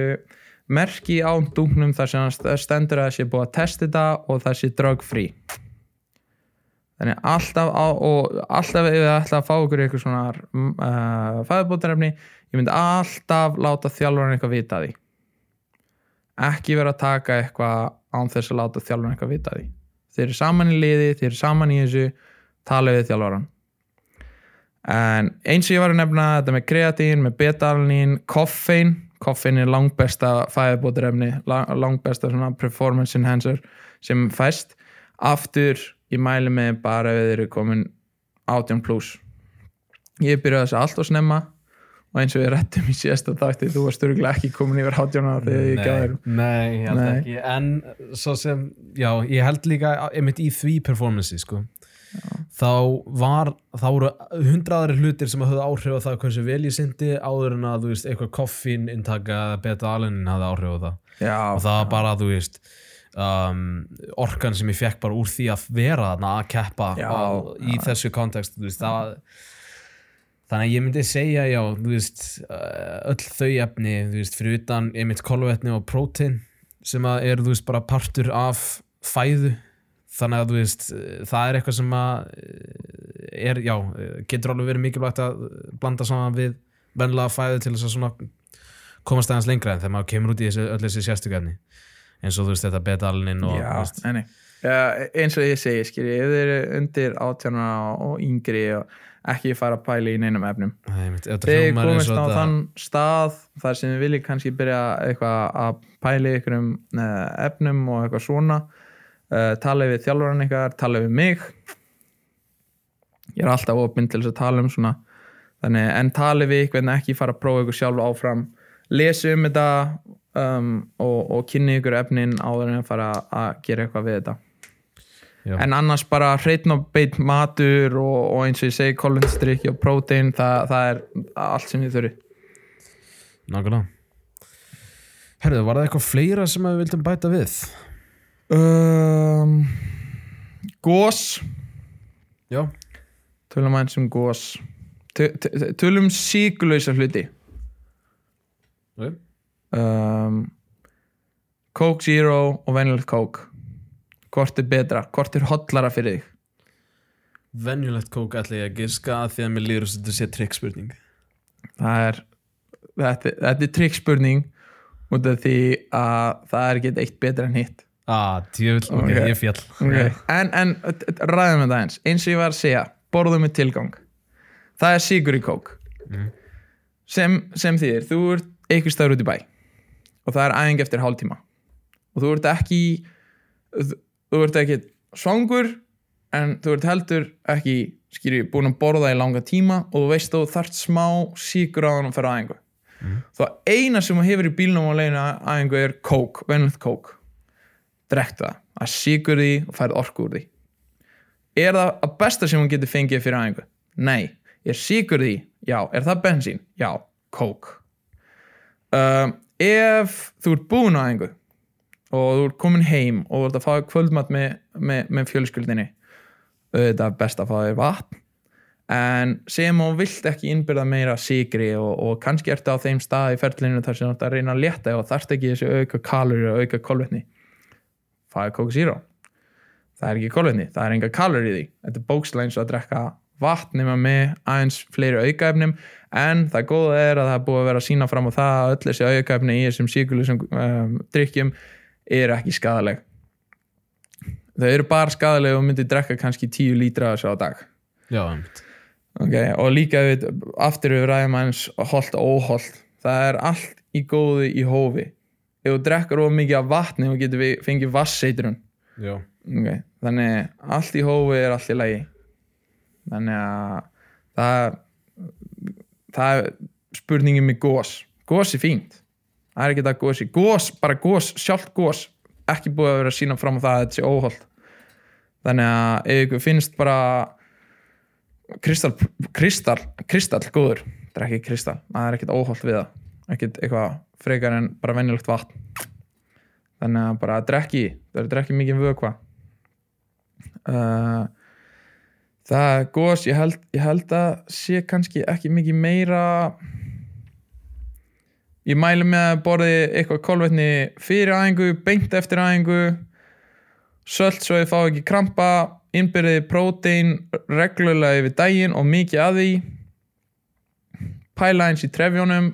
merki á dungnum þar sem stendur að það sé búið að testa þetta og það sé drug free. Þannig alltaf á, og alltaf ef þið ætla að fá ykkur eitthvað svona uh, fæðbótarefni ég myndi alltaf láta þjálfarinn eitthvað vita því. Ekki vera að taka eitthvað án þess að láta þjálfarinn eitthvað vita því. Þeir eru saman í liði, þeir eru saman í þessu tala við þjálfaran en eins og ég var að nefna þetta með kreatín, með beta-alanín koffein, koffein er langbesta fæðbótarefni, langbesta svona performance enhancer sem fæst aftur, ég mæli með bara ef þeir eru komin 18 plus ég byrjaði þessu allt og snemma og eins og við rettum í síðasta þátti þú varst örgulega ekki komin yfir 18 ára þegar ég gaf þér Nei, ég held Nei. ekki En svo sem, já, ég held líka einmitt í því performances sko. Þá var þá voru hundraðari hlutir sem höfðu áhrif á það hversu vel ég syndi áður en að þú veist, eitthvað koffín intaka beta alenin hafði áhrif á það. Já, og það var bara, þú veist um, orkan sem ég fekk bara úr því að vera þarna að keppa Já, á, í þessu kontekst þú veist, það þannig að ég myndi segja, já, þú veist uh, öll þau efni, þú veist fyrir utan einmitt kolvetni og prótein sem að er, þú veist, bara partur af fæðu þannig að þú veist, það er eitthvað sem að er, já, getur alveg verið mikilvægt að blanda saman við venlega fæði til þess að svona komast aðeins lengra en þegar maður kemur út í þessi, öll þessi sérstökarni eins og þú veist þetta betalinin og Já. Ja, eins og ég segi, skilji, ef þið eru undir átjánuna og yngri og ekki fara að pæla í neinum efnum. Komist og á þann stað þar sem þið viljið kannski byrja eitthvað að pæla í einhverjum uh, efnum og eitthvað svona uh, tala við þjálfurann ykkar, tala við mig. Ég er alltaf opinn til þess að tala um svona. Þannig, en tala við ykkur en ekki fara að prófa ykkur sjálf áfram. Lesi um þetta um, og, og kynni ykkur efnin áður en að fara að gera eitthvað við þetta. Já. en annars bara hreitn og beitt matur og, og eins og ég segi kolundstrykki og prótein, það, það er allt sem ég þurfi Nákvæmlega. Herðu, var það eitthvað fleira sem við vildum bæta við? Um, Gós Já. Tölum aðeins um gós Töl- töl- tölum síkulausa hluti. Okay. um, Coke Zero og venjulegt Coke. Hvort er betra, hvort er hotlara fyrir þig? Venjulegt kók ætla ég að giska að því að mér líður að þetta sé trikkspurning það er þetta, þetta er trikkspurning út af því að það er ekki eitt betra en hitt Ah, djöfull, ok, Ok. ég fjall okay. en, en ræðum við það eins eins og ég var að segja, borðum með tilgang það er sigur í kók Mhm. sem, sem þýðir þú ert einhver staður út í bæ og það er æðing eftir hálftíma og þú ert ekki þú, ert ekki svangur en þú ert heldur ekki skýri, búin að borða í langa tíma og þú veist þú þarft smá síkur á hann að fara á æðingu Mhm. það eina sem þú hefur í bílnum á leiðinu að æðingu er kók, venlegt kók drekkt það, að síkur því og færð orku úr því er það að besta sem hún getur fengið fyrir æfingu? Nei. Er síkur því? Já. Er það bensín? Já. Kók. Um, ef þú ert búin á æfingu og þú ert komin heim og þú ert að fá kvöldmatt með, með, með fjölskyldinni auðvitað er best að fá þér vatn en sem þú vilt ekki innbyrða meira síkri og, og kannski ertu á þeim stað í ferlinu þar sem þú ert að reyna að létta og þarft ekki þessi auka kalori og auka kolvetni fáið Coke Zero. Það er ekki kolvetni, það er enga kalori í því. Þetta er bókslega eins og að drekka vatn nema með aðeins fleiri aukaefnum en það góða er að það er búið að vera að sína fram á það að öll þessi aukaefni í þessum síkulusum um, drikkjum eru ekki skadaleg þau eru bara skadaleg og myndir drekka kannski 10 lítra þessu á dag. Já, okay. og líka við, aftur við ræðum aðeins holt og óholt það er allt í góðu í hófi ef þú drekkar of mikið af vatni og getur við fengið vasseitrun okay. þannig allt í hófi er allt í lagi. Þannig að það það er spurningin með gós gós er fínt. Það er ekki það gós í gós, bara gós, sjálft gós ekki búið að vera að sína fram á það að þetta sé óholt þannig að ef ykkur finnst bara kristall, kristall, kristall góður, þetta er ekki kristall. Það er ekkert óholt við það. Ekkert eitthvað frekar en bara venjulegt vatn. Þannig að bara drekki það er drekki mikið vökva. Uh, það er gos ég held, ég held að sé kannski ekki mikið meira ég mælu með að borði eitthvað kolvetni fyrir aðingu, beint eftir aðingu sölt svo ég fá ekki krampa innbyrðið prótein reglulega yfir daginn og mikið að því pæla eins í trefjónum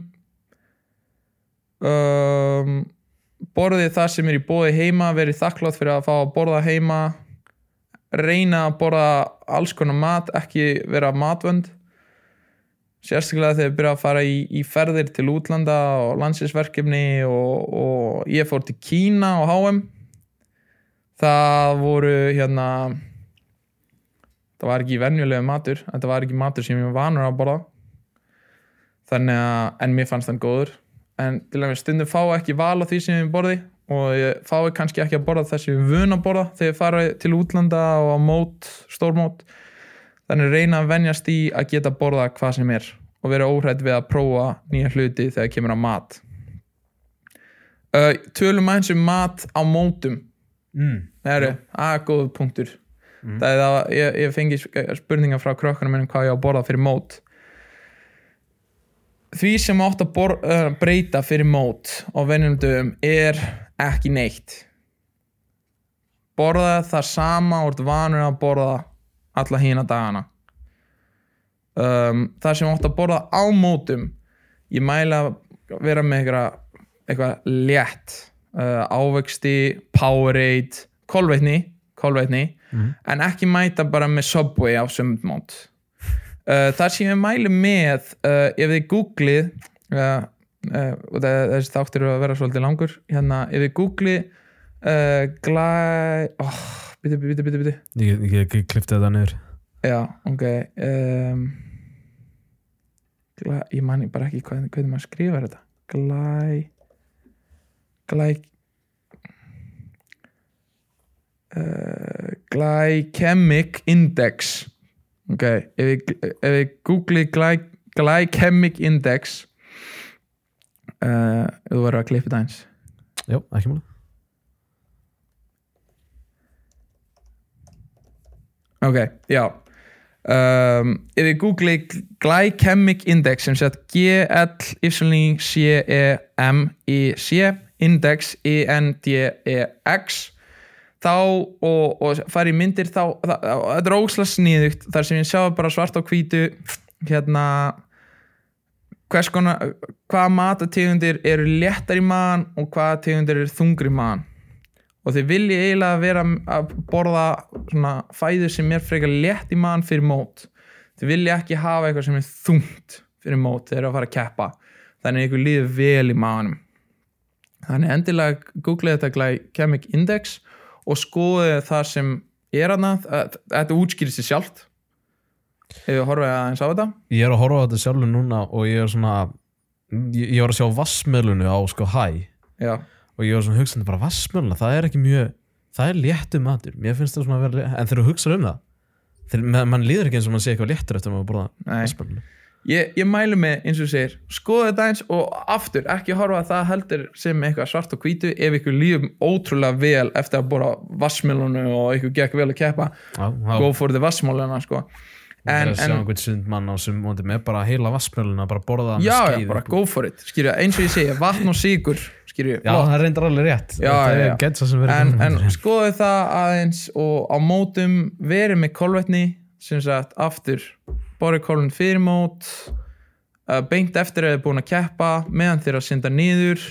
um, borðið það sem er í bóði heima verið þakklátt fyrir að fá að borða heima reyna að borða alls konar mat, ekki vera matvönd sérstaklega þegar við byrja að fara í, í ferðir til útlanda og landsinsverkefni og, og ég fór til Kína og HM það voru hérna það var ekki venjulegu matur þetta var ekki matur sem ég var vanur að borða. Þannig að, en mér fannst þann góður en til að við stundum fá ekki val á því sem við borði og ég fái kannski ekki að borða þessi vun að borða þegar ég fara til útlanda og á mót, stórmót þannig reyna að venjast í að geta borða hvað sem er og vera óhrætt við að prófa nýja hluti þegar kemur á mat. Uh, tölum aðeins um mat á mótum. Mm. það eru, að góð punktur. Það er það, ég, ég fengi spurningar frá krökkunum minnum hvað ég á að borða fyrir mót því sem átt að bor, uh, breyta fyrir mót og venjum dögum er ekki neitt. Borða það sama og ert vanur að borða alla hína dagana. Um, það sem átt að borða á mótum ég mæla að vera með eitthvað, létt uh, ávexti, Powerade kolvetni, kolvetni Mhm. en ekki mæta bara með Subway á sumdmót uh, það sem ég mæli með uh, ef þið googlið uh, og það- þessi þáttur að vera svolítið langur hérna, ef þið googlið glæ oh, biti, biti, biti, biti Ég, ég, ég klippti þetta niður. Já, ok um, glæ, Ég man bara ekki hvað, hvernig maður skrifar þetta. Glæ Glæ Glycemic Index Ok, ef við, ef við googlið gly, Glycemic Index uh, Þú verður að klippa þetta eins Já, ekki máli Ok, já. Um, Ef við googlið Glycemic Index sem sett G-L-Y-C-E-M-I-C Index I-N-D-E-X þá og, og fara í myndir þá, það, þetta er óslega sniðugt. Þar sem ég sjá bara svart á hvítu hérna hvers konar, hvaða matategundir eru léttar í maðan og hvaða tegundir eru þungri í maðan og þið vilji eiginlega vera að borða svona fæður sem er frekar létt í maðan fyrir mót. Þið vilji ekki hafa eitthvað sem er þungt fyrir mót þegar þið eru að fara að keppa. Þannig að ykkur líður vel í maðanum þannig endilega googlið þetta glycemic index og skoðið það sem er aðna þetta útskýrir sér sjálft. Ef við horfum aðeins á þetta? Ég er að horfa á þetta sjálfur núna og ég er svona ég, ég var að sjá vassmölunu á sko hæ. Já, og ég var svona hugsandi bara vassmöluna, það er ekki mjög það er léttu matur, mér finnst það svona að vera en þegar þú hugsaður um það. Þegar man, man líður ekki eins og mann sé eitthvað léttur eftir að maður borða Nei. Ég, ég mælu með eins og segir skoða þetta eins og aftur ekki horfa að það heldur sem eitthvað svart og hvítu. Ef ykkur lífum ótrúlega vel eftir að bora vassmjölunu og ykkur gekk vel að keppa Já, go þá for the vassmjöluna sko. en, en, sjá einhvern sund mann á sem móti með bara heila vassmöluna, bara borða það já, já, bara go for it skýrja, eins og ég segi, vatn og sigur skýrja, Já, það reyndar alveg rétt. Já, en, en skoðu það aðeins og á mótum verið með kolvetni sem sagt aftur kolvetni fyrir mót uh, beint eftir að þið er búin að keppa meðan þeir að synda niður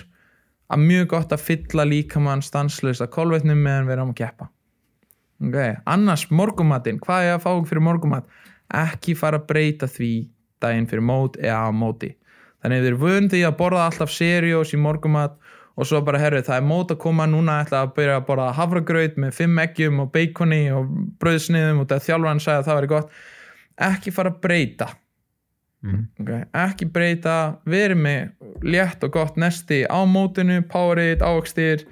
að mjög gott að fylla líkamann stanslösa kolvetnum meðan við erum að keppa. Ok, annars morgumatinn, hvað er að fá fyrir morgumat ekki fara að breyta því daginn fyrir mót eða á móti. Þannig að þið eru vöndi að borða alltaf seriós í morgumat og svo bara herrið það er mót að koma. Núna ætla að byrja að borða hafragraut með fimm eggjum og beikoni og brauðsniðum og það þjálfarinn sagði að það væri gott ekki fara að breyta mm. okay? ekki breyta verið með létt og gott nesti á mótinu, Powerade, ávaxtir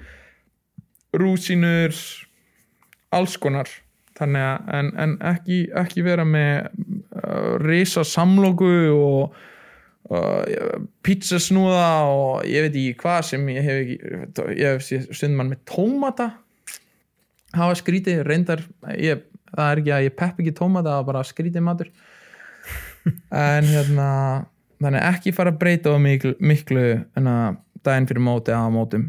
rúsínur alls konar þannig að en, en ekki, ekki vera með uh, risa samloku og uh, pizzasnúða og ég veit ekki hvað sem ég hef ekki ég hef stundum mann með tómata hafa skrítið reyndar ég, það er ekki að ég pepp ekki tómata það er bara skrítið matur. En hérna þannig ekki fara að breyta of miklu, miklu daginn fyrir móti að mótum.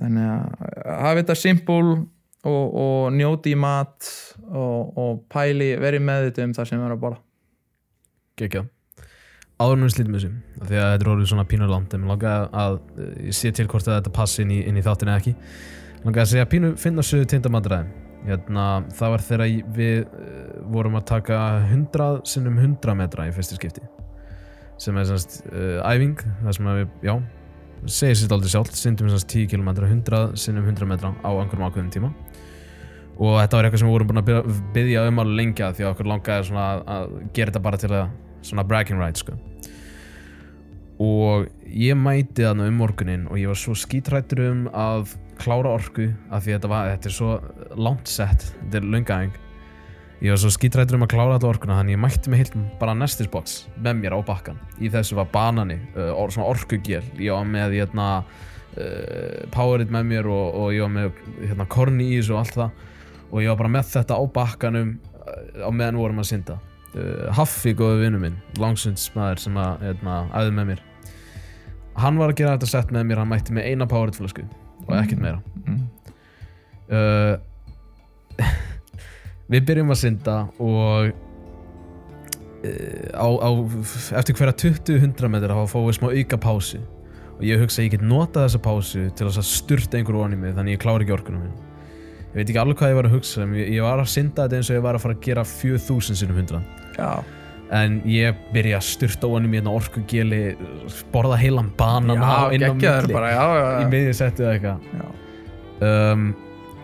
Þannig að hafa þetta simpul og, og njóti í mat og, og pæli verið með þetta um það sem erum að borða. Gekja Áður en við slítum þessu af Því að þetta er orðið svona pínu langt En mér langaði að eh, ég sé til hvort að þetta passi inn í, í þáttin eða ekki. Mér langaði að segja pínu finna sögu tindamandræðin hérna, Það var þegar við uh, vorum að taka 100 sinnum 100 metra í fyrstu skipti sem er semst uh, æfing það sem við, já segir sér aldrei sjálf, sindum semst 10 km 100 sinnum 100 metra á einhverjum ákveðum tíma og þetta var eitthvað sem við vorum búin að byggja, um að lengja því að okkur langaði að, gera þetta bara til að svona bragging rights sko. og ég mæti þarna um morgunin og ég var svo skítrættur um að klára orku af því þetta, var, þetta er svo langt sett þetta er löngæðing ég var svo skítrættur um að klára þetta orkuna þannig ég mætti mig heilt bara nestisbox með mér á bakkan í þessu var banani, uh, or, svona orkugél ég var með hérna uh, Powerade með mér og, og ég var með hérna korni í þessu og allt það. Og ég var bara með þetta á bakkanum uh, á meðan vorum að synda. Uh, Haffi, góðu vinnu minn langsundsmaður sem að hérna, æði með mér. Hann var að gera þetta sett með mér hann mætti með eina Powerade flösku og ekkert meira. Mm. uh, við byrjum að synda og eh, á, á, eftir hverja 20-100 metra þá fáum við smá auka pásu. Og ég hugsa að ég get notað þessa pásu til að styrta einhverju onni mig þannig ég klári ekki orkunum minn ég veit ekki alveg hvað ég var að hugsa ég, ég var að synda þetta eins og ég var að fara að gera 4000 sinum 100 Já, en ég byrja að styrta onni mér orkugeli, borða heilan banan já inn á milli. bara, já, já, í já. miðju settið eða eitthvað. Um,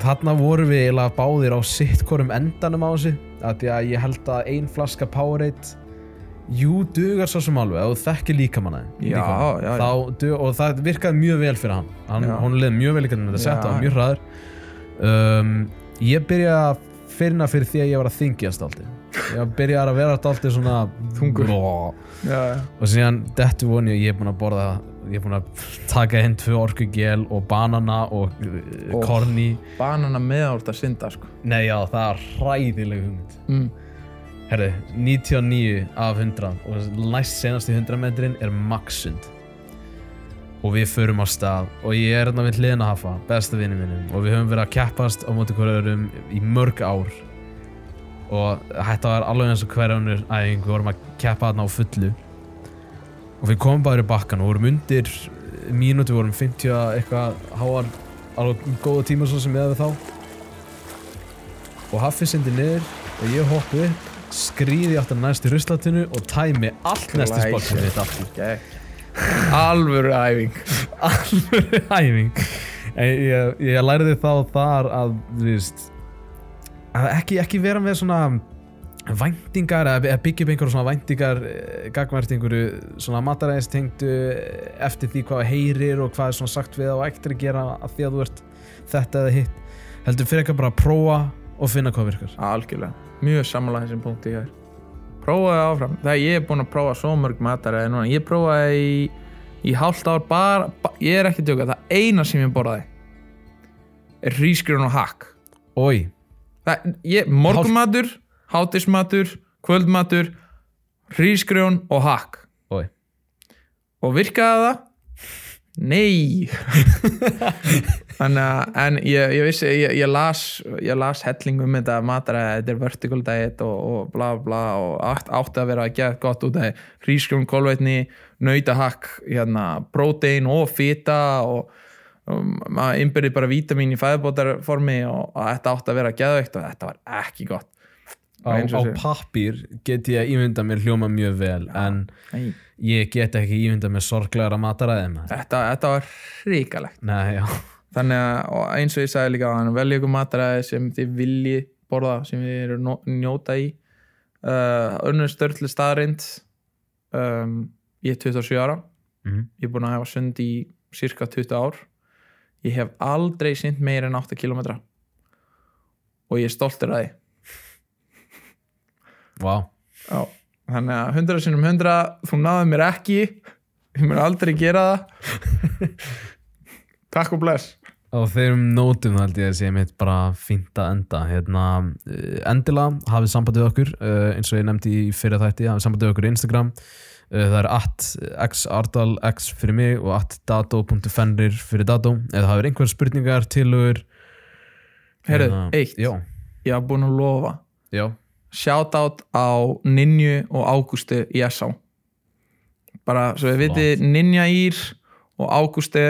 þarna vorum við eiginlega báðir á sitt hvorum endanum á þessu. Að ég held að ein flaska Powerade jú, dugar svo sem alveg þú þekkir já, já. og það virkaði mjög vel fyrir hann, hann hún leði mjög vel í hvernig þetta Já. sett og mjög hraður. Um, ég byrjaði að finna fyrir því að ég var að þingjast alltaf ég byrjaði að vera alltaf svona Þungur. Og síðan dettu voni og ég er búinn að borða ég er búinn að taka inn tvö orkugel og banana og uh, Ó. korni Banana meðárt að synda sko. Nei, já, það er hræðileg hugmynd mm. Herri, 99 af 100 og næst senast í 100 metrin er maxsund og við förum á stað og ég er hérna við hliðina hafa, besta vinni minnum og við höfum verið að keppast á móti hverju öðrum í mörg ár og þetta var alveg eins og hverja önnur æfing, við vorum að keppa þarna á fullu. Og við komum bara í bakkan og vorum undir mínúti, vorum 50 eitthvað háar, alveg góða tíma svo sem við hefum þá. Og Haffi sendi niður og ég hoppi upp skrýði átt að næstu ruslatinu og tæmi allt næstu Glæsilegt. spottum mitt aftur. Alvöru æfing. Alveg hæfing En ég, ég lærði þá þar að þú veist ekki, ekki vera með svona væntingar eða byggja upp einhverjum svona væntingar eh, gagvart einhverju svona mataræðis tengdu eftir því hvað heyrir og hvað er svona sagt við og ekkert að gera að því að þú ert þetta eða hitt. Heldur fyrir ekki bara að prófa og finna hvað virkar. Algjörlega, mjög samanlega þessum punkti hér. Prófaði áfram. Það ég er búinn að prófa svo mörg mataræði núna Ég prófaði í, í hálft ár bara, ba, Ég er ekki að djóka, það eina sem ég borðaði er hrísgrjón og hakk. Ói, Morgumatur, hátismatur kvöldmatur hrísgrjón og hakk. Ói og virkaði það? Nei. Þannig að en ég, ég vissi, ég, ég las ég las helling um þetta mataræði þetta er vertical diet og, og bla bla og átt, átti að vera að gera gott út af hrísgrjón, kolvetni nautahakk, hérna prótein og fita og maður innbyrði bara vítamin í fæðbótarformi og, og þetta átti að vera geðveikt og þetta var ekki gott. Á, á pappír get ég ímynda mér hljóma mjög vel en Nei, ég get ekki ímynda mér sorglegra mataræði maður. þetta, þetta var hrikalegt. Nei, þannig að eins og ég sagði líka að velja ykkur mataræði sem þið vilji borða sem þið eru njóta í. Uh, önnur störtli staðrind um, ég er 27 ára. Mhm. ég er búin að hafa sund í cirka 20 ár ég hef aldrei synd meir en 8 km og ég er stoltur að því. Vá. Já, þannig að 100 sinum 100 þú náðu mér ekki. Ég mun aldrei gera það. Takk og bless. Á þeirrum nótum held ég að sé mitt bara fínt að enda. Hérna, eh, endilega hafið samband við okkur uh, eins og ég nefndi í fyrir þætti hafið samband við okkur á Instagram það er at xardal x fyrir mig og at dato.fenrir fyrir dato eða það er einhver spurningar tilögur Heyrðu, hérna, eitt. já, ég hafa búin að lofa já, shoutout á Ninju og Ágústi í S.A. bara svo við viti Ninja Ír og Ágústi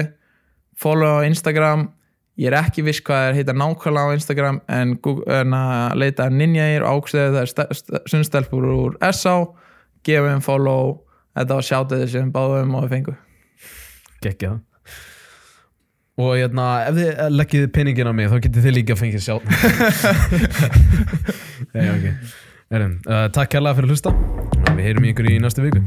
follow á Instagram ég er ekki viss hvað er heita nákvæmlega á Instagram en, Google, en leita Ninja Ír og Ágústi það er sunnstelpur úr S.A. gefa þeim follow þetta var shoutouti sem báðum og við fengu geggja og hérna, ef þið leggið pinningin á mig þá getið þið líka að fengið sjá Nei, ok. Erum, uh, Takk kærlega fyrir að hlusta. Við heyrum ykkur í næstu viku